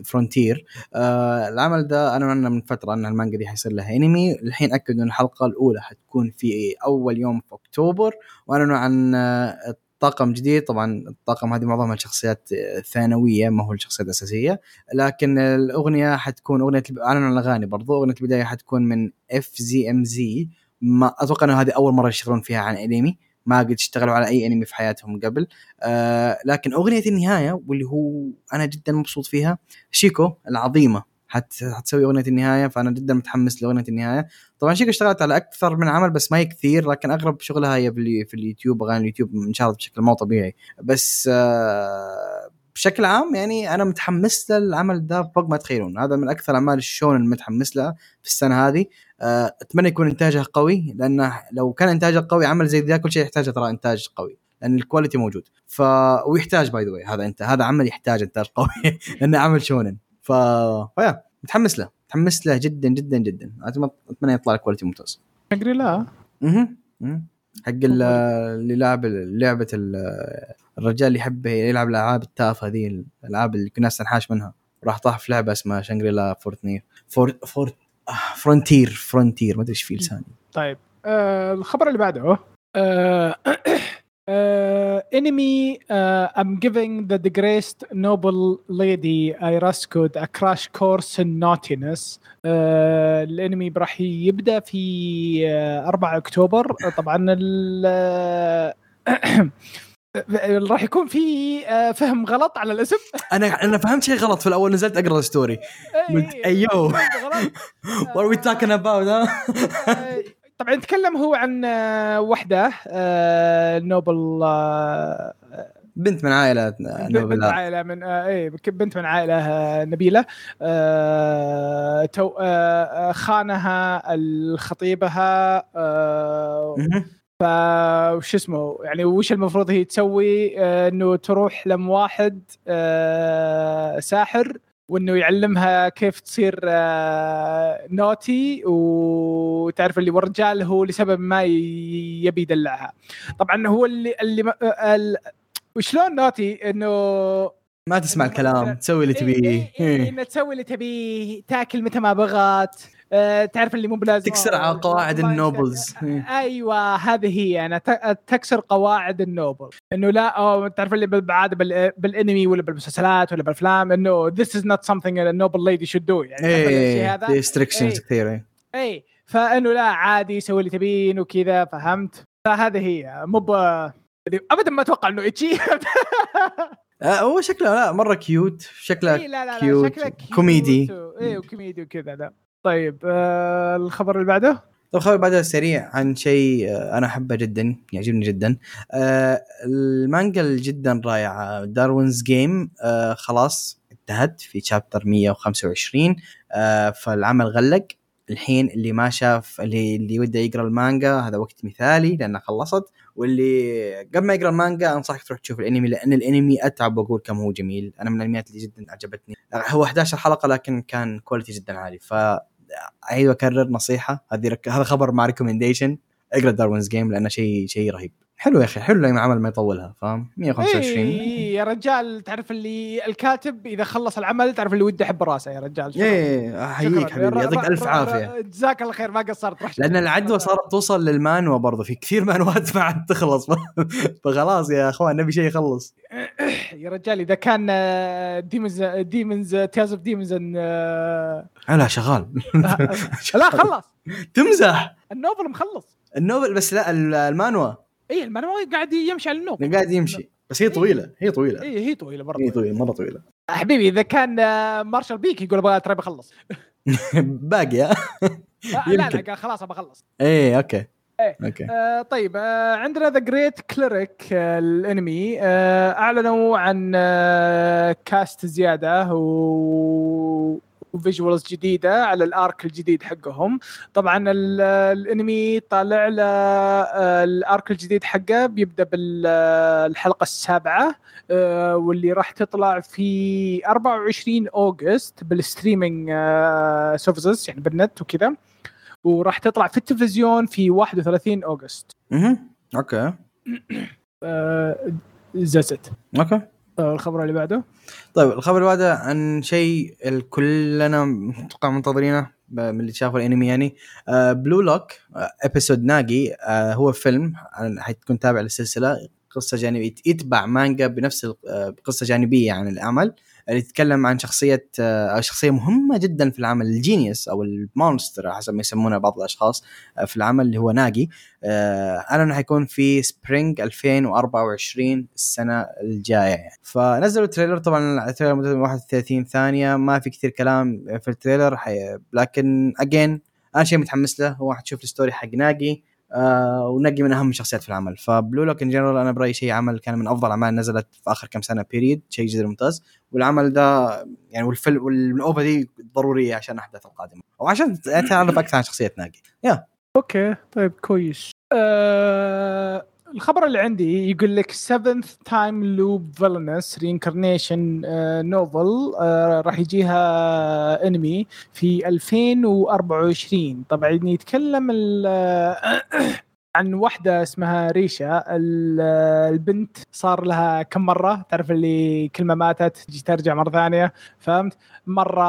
Frontier آه العمل ده أنا من فترة أن المانجا دي حيصير لها انمي الحين أكدوا إن الحلقة الأولى حتكون في أول يوم في أكتوبر وأعلنوا عن آه طاقم جديد. طبعا الطاقم هذه معظمها شخصيات آه، ثانوية ما هو الشخصيات الأساسية. لكن الأغنية حتكون أغنية اعلنوا عن الأغاني برضو. أغنية البداية حتكون من اف زي ام زي ما أتوقع إنه هذه أول مرة يشتغلون فيها عن أنمي. ما قد اشتغلوا على أي أنمي في حياتهم قبل. آه لكن أغنية النهاية واللي هو أنا جدا مبسوط فيها شيكو العظيمة. حت حتسوي أغنية النهاية فأنا جدا متحمس لأغنية النهاية. طبعا شيكو اشتغلت على أكثر من عمل بس ما هي كثير لكن اغلب شغلها هي في, ال- في اليوتيوب أغاني اليوتيوب انشهرت بشكل مو طبيعي. بس آه بشكل عام يعني أنا متحمس للعمل ده فوق ما تخيلون هذا من أكثر أعمال الشونن المتحمس لها في السنة هذه. آه، أتمنى يكون انتاجها قوي لأنه لو كان انتاجها قوي عمل زي ذا كل شيء يحتاج ترى إنتاج قوي لأن ال quality موجود. ف ويحتاج by the هذا أنت هذا عمل يحتاج إنتاج قوي لأنه عمل شونن. ف فيا متحمس له متحمس له جدا جدا جدا. اتمنى يطلع ال quality ممتاز. Shangri-La أها. حق ال- اللي لعب لعبة ال- الرجال اللي يحب يلعب الألعاب التافهة ذي الألعاب اللي كنا ننحاش منها. راح طاح في لعبة اسمها Shangri-La فورتنير فور فور آه، Frontier Frontier ما أدري إيش في لساني. طيب. آه الخبر اللي بعده. آه انمي uh, I'm giving the disgraced noble lady I rescued a crash course in naughtiness. آه الانمي راح يبدأ في آه 4 أكتوبر. طبعا ال آه، راح يكون في آه، فهم غلط على الاسم. أنا أنا فهمت شيء غلط في الأول نزلت أقرأ الستوري قلت أيوه. غلط. What are we طبعا يتكلم هو عن آه، وحدة آه، نوبل آه، بنت من عائلة بنت نوبل. عائلة من آه، إيه بنت من عائلة آه، نبيلة. آه، تو خانها الخطيبها آه، مهم. ف وش اسمه يعني وش المفروض هي تسوي؟ آه، إنه تروح لم واحد آه، ساحر. وإنه يعلمها كيف تصير آه، نوتي وتعرف اللي والرجال هو لسبب ما يبي يدلعها. طبعا هو اللي اللي ما- آه، ال- وشلون naughty إنه ما تسمع الكلام تسوي اللي إيه، إيه، تبيه. إيه، إيه. انها تسوي اللي تبيه تاكل متى ما بغت. آه، تعرف اللي مو بلازم تكسر على قواعد ال nobles. إيه. أيوه هذه هي. أنا تكسر قواعد ال noble. إنه لا أو تعرف اللي بالعاده بال- بالأنمي ولا بالمسلسلات ولا بالأفلام إنه this is not something a noble lady should do. يعني إيه هذا؟ في restrictions إيه. كثير إيه. اي فإنه لا عادي سوي اللي تبين وكذا فهمت؟ فهذه هي. مو ابدا ما أتوقع إنه ecchi. آه، هو شكله لا مرة cute شكله إيه لا لا لا cute، شكله cute كوميدي. إيه وكوميدي وكذا لا. طيب آه الخبر اللي بعده؟ طيب خبر بعدها سريع عن شيء آه، أنا أحبه جدا يعجبني جدا. آه، المانجا جدا رائعة داروينز جيم آه، خلاص انتهت في chapter 125 آه، فالعمل غلق. الحين اللي ما شاف اللي اللي وده يقرأ المانجا هذا وقت مثالي لانها خلصت. واللي قبل ما يقرأ المانجا أنصحك تروح تشوف الأنمي لأن الأنمي أتعب وأقول كم هو جميل. أنا من الأنميات اللي جدا عجبتني هو 11 حلقة لكن كان quality جدا عالي. ف أعيد وأكرر نصيحة هذه. هذا خبر مع recommendation اقرأ داروينز جيم لأنه شيء شيء رهيب حلو يا أخي حلو لما عمل ما يطولها فاهم؟ 125 اي يا رجال تعرف اللي الكاتب إذا خلص العمل تعرف اللي وده يحب راسه يا رجال. إيه أحييك. حبيبي يعطيك ألف عافية. جزاك الله خير ما قصرت. رحت. لأن العدوى صارت توصل للمانوا برضه في كثير مانوات ما عاد تخلص. فخلاص يا أخوان نبي شيء يخلص. يا رجال إذا كان ديمونز ديمونز تياز اوف ديمونز لا لا شغال. خلص. تمزح. النوفل مخلص. النوبل بس لا ال- المانوا. اي المانهوا قاعد يمشي على ال novel قاعد يمشي. بس هي طويلة هي طويلة. اي هي طويلة هي برضه طويلة مرة طويلة. حبيبي إذا كان آه، Martial Peak يقول أبغى ترى بخلص. باقي ها؟ لا لا. قال خلاص بخلص إيه أوكي. إيه. أوكي. آه طيب آه عندنا The Great Cleric الأنمي. آه أعلنوا عن آه cast زيادة و و visuals جديدة على ال arc الجديد حقهم. طبعا ال- الانمي طالع له آه، ال arc الجديد حقه بيبدأ بالحلقة السابعة آه، واللي راح تطلع في 24 August بال streaming services يعني بالنت وكذا. وراح تطلع في التلفزيون في 31 August. أها أوكي. that's it أوكي. الخبر اللي بعده؟ طيب الخبر اللي بعده عن شيء كلنا متوقع منتظرينه من اللي شافوا الانمي يعني. آه بلو لوك آه Episode Nagi آه هو فيلم حتكون تابع للسلسلة قصة جانبية. يتبع مانجا بنفس آه قصة جانبية عن العمل اللي تتكلم عن شخصية آه شخصية مهمة جدا في العمل ال genius أو ال monster حسب ما يسمونه بعض الأشخاص آه في العمل اللي هو ناجي آه اعلنوا حيكون في spring 2024 السنة الجاية يعني. فنزلوا trailer طبعا ال trailer مدته 31 ثانية ما في كثير كلام في ال trailer حي... لكن again أنا شيء متحمس له هو حتشوف ال story حق ناجي آه وناجي من أهم الشخصيات في العمل. فبلو لوك in general أنا برأيي شيء عمل كان من أفضل الاعمال نزلت في آخر كم سنة period شيء جدا ممتاز. والعمل ده يعني والفيلم وال OVA دي ضرورية عشان الاحداث القادمة. وعشان تعرف أكثر عن شخصية ناجي. أوكي طيب كويس. آه الخبر اللي عندي يقول لك 7th time loop villainous reincarnation novel راح يجيها انمي في 2024 طبعا يتكلم ال- عن واحدة اسمها ريشا. ال- البنت صار لها كم مرة؟ تعرف اللي كل ما ماتت تجي ترجع مرة ثانية فهمت؟ مرة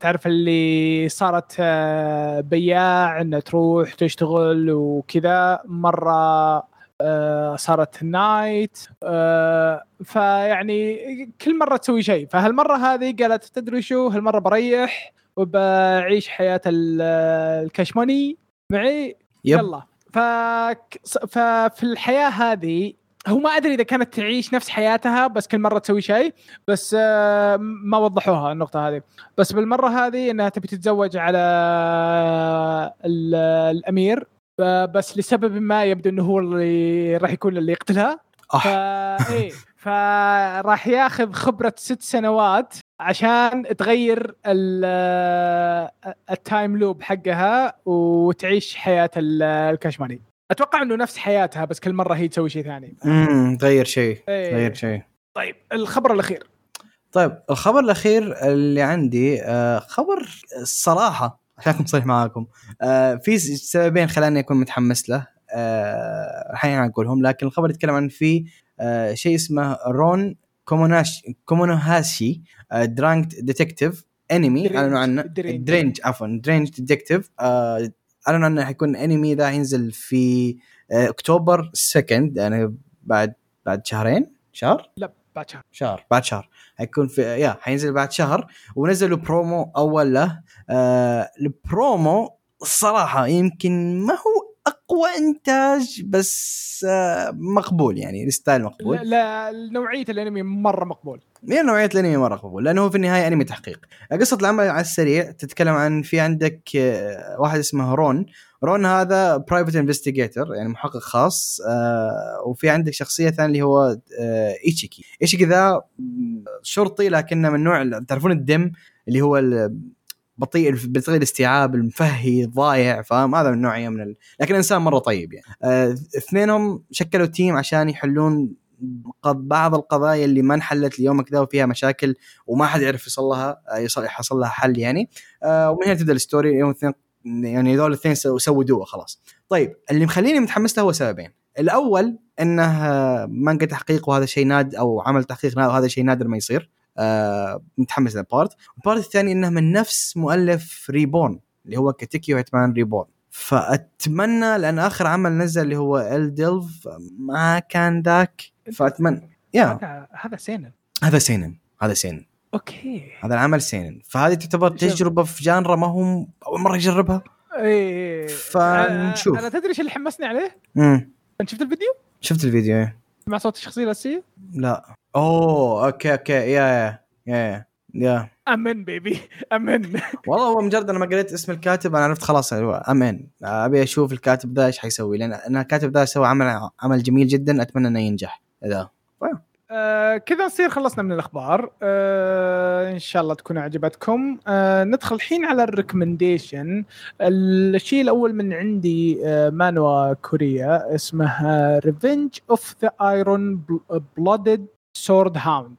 تعرف اللي صارت آه، بياع انها تروح تشتغل وكذا مرة آه، صارت نايت آه، فيعني كل مرة تسوي شيء. فهالمرة هذه قالت تدري شو هالمرة بريح وبعيش حياة ال- الكشموني. معي؟ يب. يلا. ففي الحياة هذه هو ما أدري إذا كانت تعيش نفس حياتها بس كل مرة تسوي شيء بس آه، ما وضحوها النقطة هذه. بس بالمرة هذه إنها تبي تتزوج على ال- الأمير ف- بس لسبب ما يبدو إنه هو اللي راح يكون اللي يقتلها. ف... أح. إيه فراح ياخذ خبرة ست سنوات عشان تغير ال- ال time loop حقها وتعيش حياة ال- الكذا، ماني أتوقع إنه نفس حياتها بس كل مرة هي تسوي شيء ثاني امم تغير شيء إيه. تغير شيء طيب الخبر الأخير طيب الخبر الأخير اللي عندي آه خبر الصراحه عشان اكون صريح معاكم آه في سببين خلاني أكون متحمس له آه الحين أقولهم لكن الخبر يتكلم عن في آه شيء اسمه رون Kamonohashi Kamonohashi آه deranged detective انمي. أعلنوا عنه deranged. deranged عفوا deranged detective آه اعلنوا عنه حيكون انمي ذا ينزل في آه أكتوبر 2 يعني بعد بعد شهرين؟ شهر؟ لا بعد شهر. شهر. بعد شهر. حيكون في يا حينزل بعد شهر. ونزلوا برومو أول له. آه البرومو الصراحه يمكن ما هو أقوى إنتاج بس آه مقبول يعني ال style مقبول. لا, لا نوعية الأنمي مرة مقبول. من نوعية الأنمي مرة مقبول لأنه هو في النهاية أنمي تحقيق. قصة العمل على السريع تتكلم عن في عندك آه، واحد اسمه رون. رون هذا private investigator يعني محقق خاص آه وفي عندك شخصية ثانية اللي هو ايتشيكي ايتشيكي ذا شرطي لكنه من نوع تعرفون الدم اللي هو بطيء بطيء الاستيعاب المفهي ضايع فاهم؟ هذا من النوعيه من ال... لكن انسان مرة طيب يعني. آه اثنينهم شكلوا team عشان يحلون بعض القضايا اللي ما انحلت ليومك ذا وفيها مشاكل وما حد يعرف يصل لها آه، يحصل لها حل يعني. آه ومن هنا تبدأ ال story يوم الاثنين يعني هذول الاثنين سو- سووا دوا خلاص. طيب اللي مخليني متحمس له هو سببين. الأول إنه مانجا تحقيق وهذا شيء نادر أو عمل تحقيق وهذا شيء نادر ما يصير. آه متحمس لل part ال part الثاني إنه من نفس مؤلف ريبون اللي هو كاتيكي وهيتمان ريبون فأتمنى لأن آخر عمل نزل اللي هو ال ديلف ما كان ذاك فأتمنى يا هذا هذا seinen هذا seinen هذا seinen okay هذا العمل seinen فهذه تعتبر. تجربة في genre ما هو أول مرة يجربها إيه فنشوف. أنا تدري إيش اللي حمسني عليه؟ امم شفت الفيديو؟ شفت الفيديو إيه؟ مع صوت الشخصية الأساسية؟ لا oh okay okay. yeah yeah yeah yeah. أمن بيبي أمن. والله هو مجرد أنا ما قريت اسم الكاتب أنا عرفت خلاص هو أمان أبي أشوف الكاتب ذا إيش حيسوي لأن أنا الكاتب ذا سوى عمل عمل جميل جدا أتمنى إنه ينجح. ذا آه كذا نصير خلصنا من الأخبار. آه إن شاء الله تكون عجبتكم. آه ندخل الحين على ال recommendation. الشيء الأول من عندي آه مانوا كوريا اسمها Revenge of the Iron Blooded Sword Hound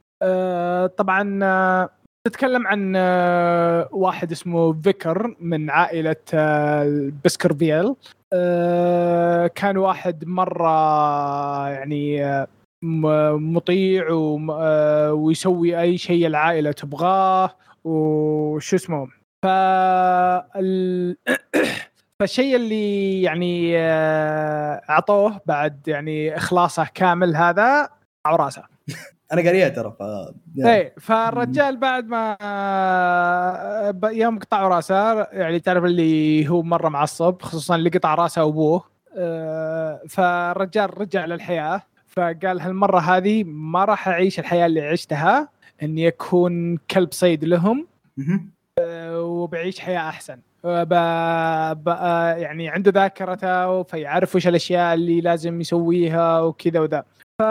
طبعا آه تتكلم عن آه، واحد اسمه فيكر من عائلة آه، بسكرفيل آه، كان واحد مرة يعني آه، مطيع آه، ويسوي أي شيء العائلة تبغاه وشو اسمه. فالشيء اللي يعني آه، أعطوه بعد يعني إخلاصه كامل هذا قطعوا راسه. أنا قاريها ترى ف إيه فالرجال بعد ما يوم قطعوا راسه يعني تعرف اللي هو مرة معصب خصوصا اللي قطع راسه أبوه آه، فالرجال رجع للحياة فقال هالمرة هذه ما راح أعيش الحياة اللي عشتها إني أكون كلب صيد لهم مهم. وبعيش حياة أحسن. ب... ب... يعني عنده ذاكرته فيعرف وش الأشياء اللي لازم يسويها وكذا وذا. ف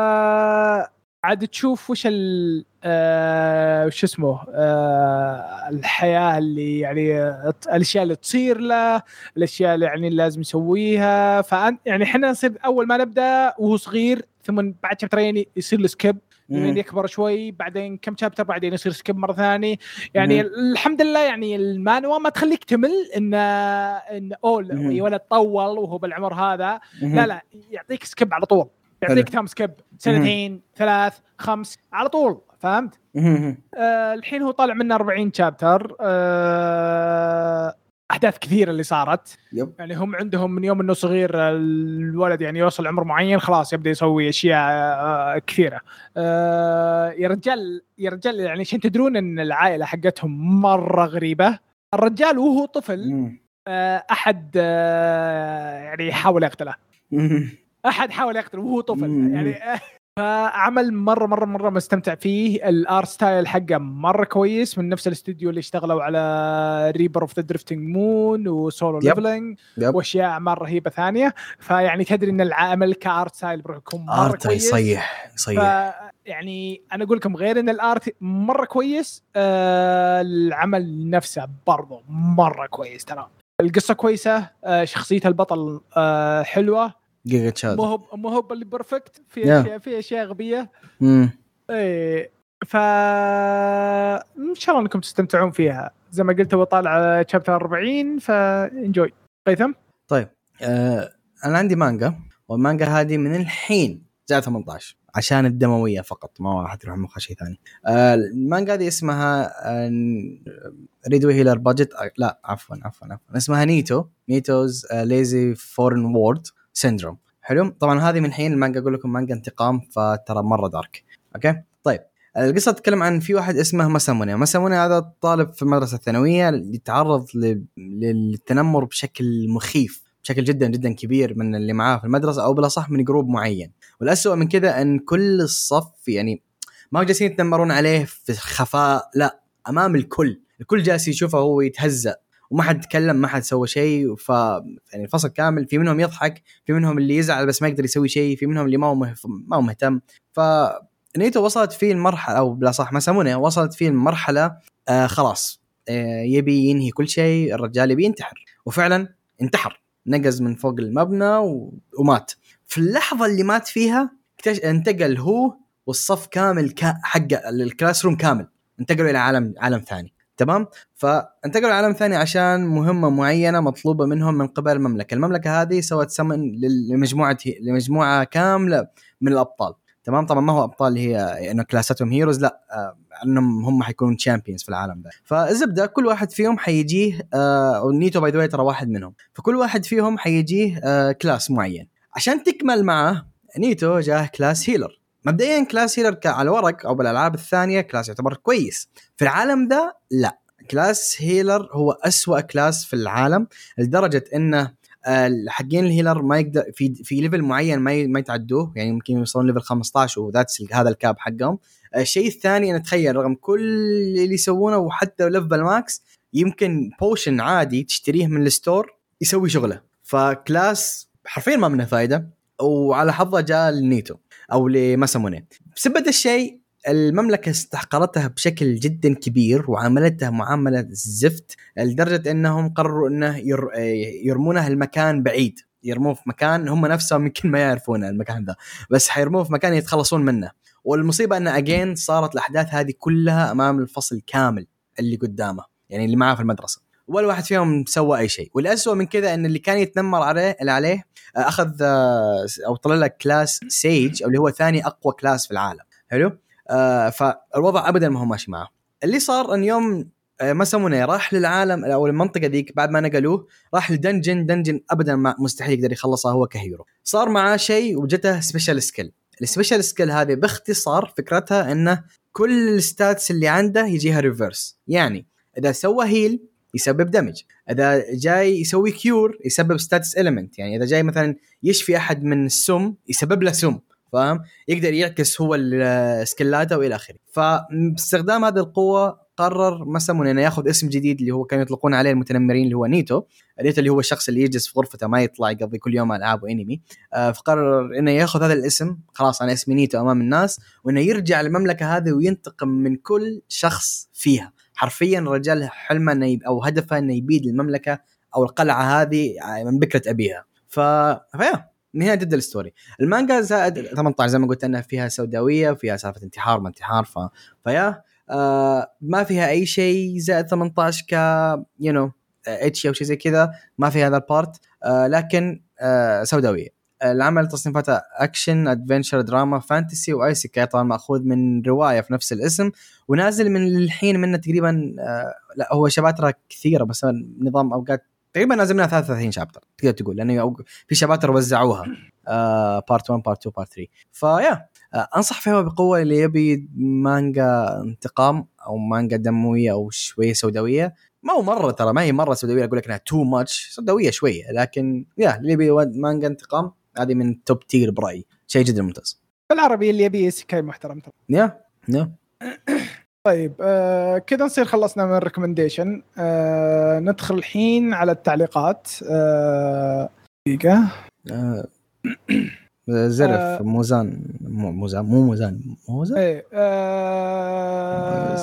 عاد تشوف وش ال آه وش اسمه آه الحياة اللي يعني الأشياء اللي تصير له الأشياء اللي يعني لازم يسويها فانت يعني إحنا نصير أول ما نبدأ وهو صغير ثم بعد شابترين يصير له skip لين مهم. يكبر شوي بعدين كم chapter بعدين يصير skip مرة ثانية يعني مم. الحمد لله يعني المانوا ما تخليك تمل إن إن أول مم. يا ولد طول وهو بالعمر هذا مهم. لا لا يعطيك skip على طول يعطيك. time skip سنتين ثلاث خمس على طول فهمت؟ آه الحين هو طالع منه 40 شابتر آه أحداث كثيرة اللي صارت يب يعني هم عندهم من يوم إنه صغير الولد يعني يوصل عمر معين خلاص يبدأ يسوي أشياء آه، كثيرة. آه، يا رجال يا رجال يعني عشان تدرون إن العائلة حقتهم مرة غريبة. الرجال وهو طفل. آه، أحد آه، يعني حاول يقتله. أحد حاول يقتله وهو طفل. يعني فعمل مرة مرة مرة مستمتع فيه. ال art style حقه مرة كويس من نفس الاستوديو اللي اشتغلوا على Reaper of the Drifting Moon و Solo. Leveling وأشياء أعمال رهيبة ثانية. فيعني تدري إن العمل ك art style بروح يكون مرة art كويس. يصيح يصيح يعني أنا أقول لكم غير إن ال art مرة كويس آه العمل نفسه برضه مرة كويس ترى. القصة كويسة آه شخصية البطل آه حلوة. giga chad مو هو مو هو اللي perfect في Yeah. اشياء في أشياء غبية. امم إيه ف إن شاء الله إنكم تستمتعون فيها. زي ما قلت هو طالع chapter 40 ف enjoy قيثم؟ آه أنا عندي مانجا والمانجا هذه من الحين زائد 18 عشان الدموية فقط ما راح تروح مخها شيء ثاني. آه المانجا هذه اسمها Redo Healer budget لا عفوا عفوا عفوا اسمها Nito Nito's Lazy Foreign World Syndrome حلو. طبعا هذه من الحين المانجا أقول لكم مانجا انتقام فترى مرة dark okay؟ طيب. القصة تتكلم عن في واحد اسمه مساموني مساموني هذا طالب في المدرسة الثانوية يتعرض للتنمر بشكل مخيف بشكل جدا جدا كبير من اللي معاه في المدرسة أو بالأصح من group معين. والأسوأ من كذا إن كل الصف يعني ما هو جالسين يتنمرون عليه في خفاء لا أمام الكل. الكل جالس يشوفه هو يتهزأ. وما حد تكلم ما حد سوى شيء ف يعني الفصل كامل في منهم يضحك في منهم اللي يزعل بس ما يقدر يسوي شيء في منهم اللي ما هو مهف... ما هو مهتم. ف نيتو وصلت فيه المرحلة أو بالأصح ما يسمونها وصلت فيه المرحلة آه خلاص آه يبي ينهي كل شيء الرجال يبي ينتحر. وفعلا انتحر نقز من فوق المبنى و... ومات. في اللحظة اللي مات فيها actu... انتقل هو والصف كامل ك... حق ال classroom كامل. انتقلوا إلى عالم عالم ثاني. تمام؟ فانتقلوا لعالم ثاني عشان مهمة معينة مطلوبة منهم من قبل المملكة. المملكة هذه سوت سمن لمجموعة لمجموعة كاملة من الأبطال. تمام؟ طبعا ما هو أبطال هي إنه كلاساتهم heroes لا آه انهم هم حيكونون champions في العالم ده. فالزبدة كل واحد فيهم حيجيه آه ونيتو by the ترى واحد منهم. فكل واحد فيهم حيجيه آه class معين. عشان تكمل معاه نيتو جاه class healer مبدئيا class healer على الورق أو بالألعاب الثانية class يعتبر كويس. في العالم ده لا. class healer هو أسوأ class في العالم لدرجة إنه حقين ال healer ما يقدر في في level معين ما ما يتعدوه يعني ممكن يوصلون level 15 و that's هذا ال cap حقهم. الشيء الثاني أنا أتخيل رغم كل اللي يسوونه وحتى level max يمكن potion عادي تشتريه من ال store يسوي شغله. ف class حرفيا ما منه فائده وعلى حظه جاء لنيتو أو لماساموني بسبب الشيء المملكة استحقرتها بشكل جدا كبير وعاملتها معاملة زفت لدرجة إنهم قرروا إنه ير... يرمونه المكان بعيد. يرموه في مكان هم نفسهم يمكن ما يعرفون المكان ذا. بس حيرموه في مكان يتخلصون منه. والمصيبة ان اجين صارت الأحداث هذه كلها أمام الفصل كامل اللي قدامه يعني اللي معاه في المدرسة. ولا واحد فيهم سوى أي شيء. والاسوء من كذا إن اللي كان يتنمر عليه اللي عليه أخذ أو طلع لك class sage اللي هو ثاني أقوى class في العالم. حلو؟ آه فالوضع ابدا ما هو ماشي معه. اللي صار إن يوم آه ما يسمونه راح للعالم أو المنطقة ذيك بعد ما نقلوه راح ل dungeon dungeon ابدا ما مستحيل يقدر يخلصها هو ك hero. صار معاه شيء وجته special skill ال special skill هذه باختصار فكرتها إنه كل ال stats اللي عنده يجيها reverse يعني إذا سوى heal يسبب damage إذا جاي يسوي cure يسبب status ailment يعني إذا جاي مثلا يشفي أحد من السم يسبب له سم فاهم؟ يقدر يعكس هو سكلاته وإلى آخره. فباستخدام هذه القوة قرر مسمون إنه ياخذ اسم جديد اللي هو كانوا يطلقون عليه المتنمرين اللي هو نيتو. نيتو اللي هو الشخص اللي يجلس في غرفته ما يطلع يقضي كل يوم ألعاب وأنمي. آه فقرر إنه ياخذ هذا الاسم خلاص أنا اسمي نيتو أمام الناس وإنه يرجع المملكه هذه وينتقم من كل شخص فيها. حرفيا الرجال حلمه إنه أو هدفه إنه يبيد المملكة أو القلعة هذه من بكرة أبيها. ف ف yeah من هنا تبدا ال story المانجا زائد 18 زي ما قلت إنها فيها سوداوية وفيها سالفة انتحار ما انتحار ف... ف yeah آه ما فيها أي شيء زائد 18 ك you know ecchi أو شيء زي كذا ما في هذا ال part آه لكن آه سوداوية. العمل تصنيفاته action adventure drama fantasy و isekai طبعا مأخوذ من رواية في نفس الاسم ونازل من الحين منه تقريبا آه لا هو شباتره كثيرة بس نظام أوقات تقريبا نازل منها 33 chapter تقدر تقول لأنه في شباتر وزعوها part 1 part 2 part 3 ف yeah أنصح فيها بقوة اللي يبي مانجا انتقام أو مانجا دموية أو شوية سوداوية. ما هو مرة ترى ما هي مرة سوداوية أقول لك إنها too much سوداوية شوية لكن yeah اللي يبي مانجا انتقام هذه من top tier برأيي. شيء جدا ممتاز. بالعربي اللي يبي سكاي محترم ترى. يا يا. طيب آه كذا نصير خلصنا من الريكومنديشن آه ندخل الحين على التعليقات. آه دقيقة. آه زرف آه. موزان مو موزان مو موزان موزان؟ إيه آه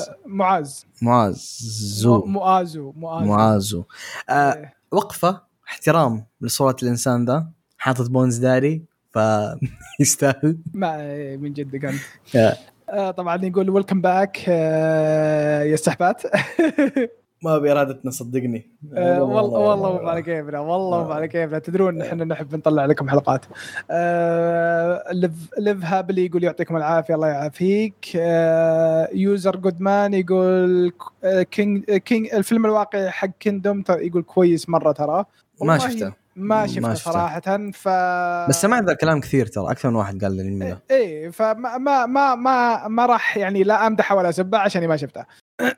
زو. معازو معازو معازو. آه وقفة احترام لصورة الإنسان ذا. حاطط بونز داري فيستاهل ما من جدك أنت. yeah. آه، طبعا يقول welcome back يا السحبات. ما بارادتنا صدقني. آه، والله والله مو على كيفنا والله مو على كيفنا تدرون إحنا نحب نطلع لكم حلقات. آه، live live happily يقول يعطيكم العافية الله يعافيك. آه، user Goodman يقول آه، كينج كينج الفيلم الواقعي حق Kingdom يقول كويس مرة ترى. ما شفته. ما شفته. صراحة ف بس سمعت ذا الكلام كثير ترى أكثر من واحد قال لي الانمي ذا إيه فما ما ما ما ما راح يعني لا أمدحه ولا أسبه عشاني ما شفته.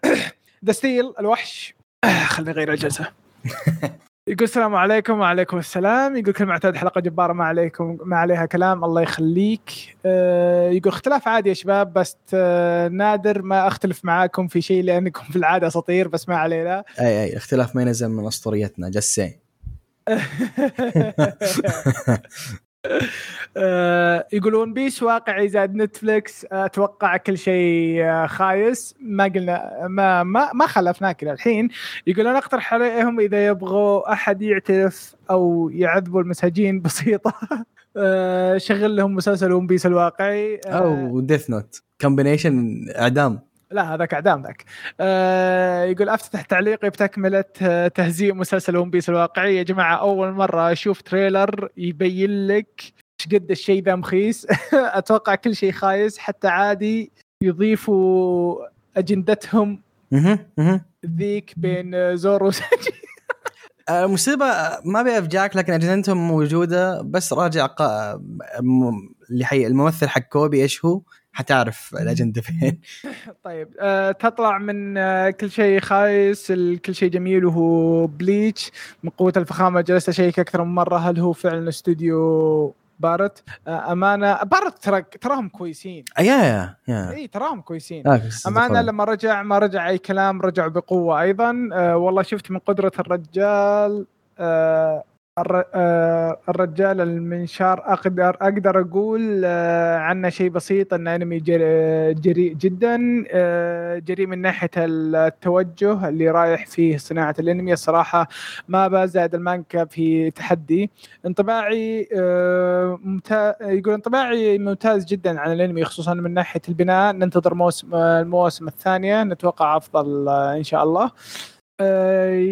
ذا ستيل الوحش. خليني أغير الجلسة. يقول السلام عليكم وعليكم السلام. يقول كالمعتاد حلقة جبارة ما عليكم ما عليها كلام الله يخليك. آه، يقول اختلاف عادي يا شباب بس آه، نادر ما أختلف معاكم في شيء لأنكم في العادة اساطير بس ما علينا. أي أي اختلاف ما ينزل من أسطوريتنا just saying آه، يقولون بيس واقعي زاد نتفلكس أتوقع كل شيء آه، خايس. ما قلنا ما ما ما خلفناك الحين. يقولون أقترح عليهم إذا يبغوا أحد يعترف أو يعذبوا المساجين بسيطة. آه، شغل لهم مسلسل ون بيس الواقعي. آه، أو Death Note combination إعدام. لا هذاك اعدام ذاك. آه يقول أفتتح تعليقي بتكملة آه، تهزيء مسلسل ون بيس الواقعي. يا جماعة أول مرة أشوف trailer يبين لك إيش قد الشيء ذا مخيس. أتوقع كل شيء خايس حتى عادي يضيفوا أجندتهم. ذيك بين آه، زورو وسانجي. آه، المصيبه ما أبي أفجعك لكن أجندتهم موجودة. بس راجع قا... م- اللي حي الممثل حق كوبي إيش هو؟ حتعرف الاجنده فين. طيب آه تطلع من آه كل شيء خايس كل شيء جميل وهو بليتش من قوة الفخامة جلست أشيك أكثر من مرة. هل هو فعلا استوديو Pierrot؟ آه أمانة Pierrot ترى تراهم كويسين. آه، yeah yeah yeah. إي تراهم كويسين. أمانة. لما رجع ما رجع أي كلام رجعوا بقوة أيضا. آه والله شفت من قدرة الرجال الر- آه، الرجال المنشار أقدر أقدر أقول آه، عنه شيء بسيط انه أنمي جر- جريء جدا آه، جريء من ناحية التوجه اللي رايح فيه صناعة الأنمي. الصراحة ما بزاد المانكا في تحدي. انطباعي آه، ممتاز يقول انطباعي ممتاز جدا عن الأنمي خصوصا من ناحية البناء. ننتظر موسم المواسم الثانية. نتوقع أفضل آه، إن شاء الله. آه،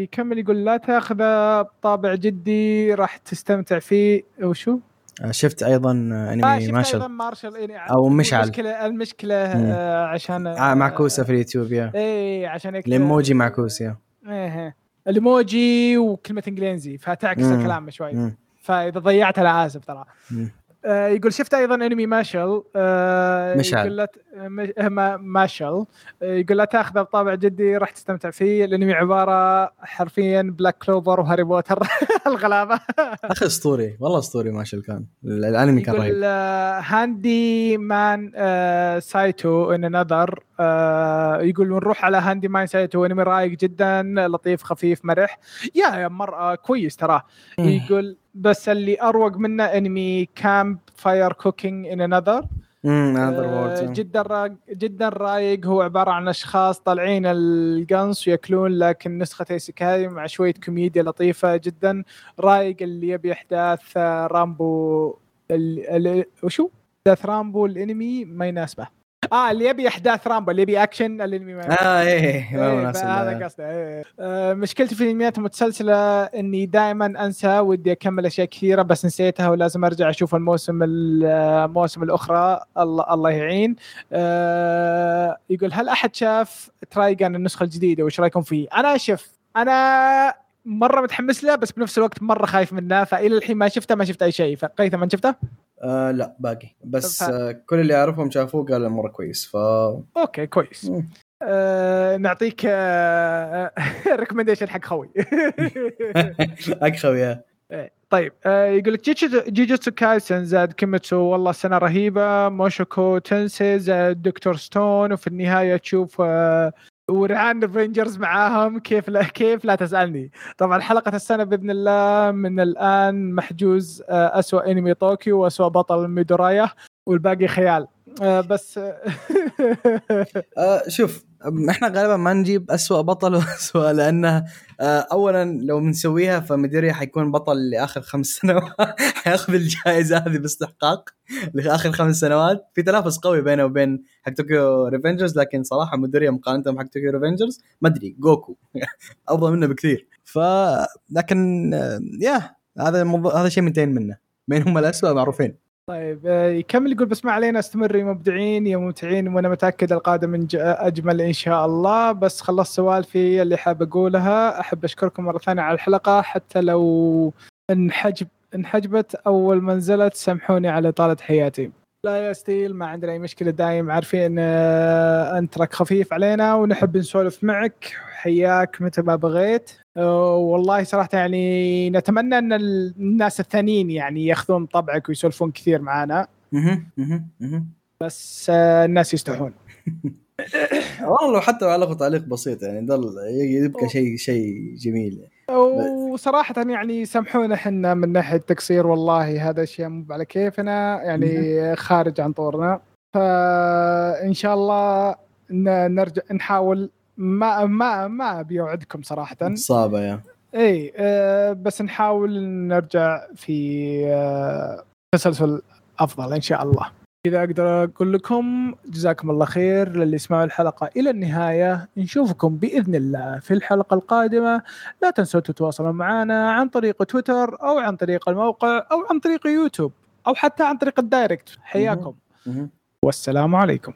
يكمل يقول لا تاخذه بطابع جدي راح تستمتع فيه وشو؟ آه، شفت أيضا أنمي شفت ماشل أيضا مارشال إيه أو مشعل. المشكلة المشكلة مم. آه، عشان آه معكوسة في اليوتيوب يا اي عشان هيك الإيموجي معكوس يا إيه إيه. الإيموجي وكلمة إنجليزي فتعكس. الكلام شوي. فإذا ضيعت أنا آسف ترى. آه، يقول شفت أيضا أنمي ماشل آه، مشعل. يقول لا آه، ما- ماشل. آه، يقول لا تاخذه بطابع جدي راح تستمتع فيه. الأنمي عبارة حرفيا بلاك كلوفر وهاري بوتر. الغلابة. أخي أسطوري. والله أسطوري ماشل كان. الأنمي كان رهيب. آه، handyman آه، سايتو in another يقول نروح على handyman سايتو أنمي رايق جدا لطيف خفيف مرح. yeah yeah مرة كويس تراه يقول بس اللي أروق منه إنمي campfire cooking in another. جدا رايق جدا رايق هو عبارة عن أشخاص طالعين القنص ويأكلون لكن نسخة isekai مع شوية كوميديا لطيفة جدا رايق اللي يبي احداث آه، رامبو ال... ال... وشو؟ احداث رامبو الإنمي ما يناسبه آه اللي يبي أحداث رامبو اللي يبي أكشن الانمي ما آه إيه ما إيه، هذا له. قصده إيه. آه، مشكلتي في الأنميات المتسلسلة إني دائما أنسى ودي أكمل أشياء كثيرة بس نسيتها ولازم أرجع أشوف الموسم المواسم الأخرى الله الله يعين آه، يقول هل أحد شاف ترايجان النسخة الجديدة وش رأيكم فيه؟ أنا شف أنا مرة متحمس له بس بنفس الوقت مرة خايف منه فإلى الحين ما شفته ما شفت أي شيء فقيثم انت شفته؟ آه لا باقي. بس ف- آه كل اللي اعرفهم شافوه قالوا مرة كويس ف okay كويس. آه نعطيك recommendation حق خوي. اكخو يا إيه. طيب آه يقول لك جيجيتسو كايسن زاد كيميتسو والله سنة رهيبة. موشوكو تنسي زاد دكتور ستون وفي النهاية تشوف آه ورعان رينجرز معاهم كيف لا كيف لا تسألني. طبعا حلقة السنة بإذن الله من الآن محجوز آه أسوأ أنمي طوكيو وأسوأ بطل ميدورايا والباقي خيال. آه بس آه شوف إحنا غالبا ما نجيب أسوأ بطل وأسوأ لأنه آه اولا لو بنسويها فميدوريا حيكون بطل لآخر خمس سنوات. حياخذ الجائزة هذه باستحقاق لآخر خمس سنوات. في تنافس قوي بينه وبين حق طوكيو Revengers لكن صراحة ميدوريا مقارنه حق طوكيو Revengers ما أدري جوكو. أفضل منه بكثير. ف لكن يا هذا موضوع هذا شيء منتهين منه. مين هم معروفين. طيب آه، يكمل يقول بس ما علينا استمروا يا مبدعين يا ممتعين وأنا متأكد القادم من ج- أجمل إن شاء الله. بس خلصت سوالفي اللي حاب أقولها. أحب أشكركم مرة ثانية على الحلقة. حتى لو انحجب انحجبت أول ما نزلت سامحوني على طالة حياتي. لا يا ستيل ما عندنا أي مشكلة دايم عارفين آه، أنت ترك خفيف علينا ونحب نسولف معك. حياك متى ما بغيت. آه، والله صراحة يعني نتمنى أن الناس الثانيين يعني ياخذون طبعك ويسولفون كثير معانا. بس آه، الناس يستحون. والله لو حتى علقوا تعليق بسيط يعني يبقى شيء شيء جميل. وصراحة يعني سامحونا إحنا من ناحية تقصير والله هذا أشياء مو على كيفنا يعني خارج عن طورنا. فإن شاء الله نرجع نحاول ما ما ما أبي أوعدكم صراحة. صعبة يا. إي آه، بس نحاول نرجع في آه، تسلسل أفضل إن شاء الله. اذا أقدر أقول لكم جزاكم الله خير للي سمعوا الحلقة إلى النهاية. نشوفكم بإذن الله في الحلقة القادمة. لا تنسوا تتواصلوا معنا عن طريق تويتر أو عن طريق الموقع أو عن طريق يوتيوب أو حتى عن طريق الدايركت. حياكم. والسلام عليكم.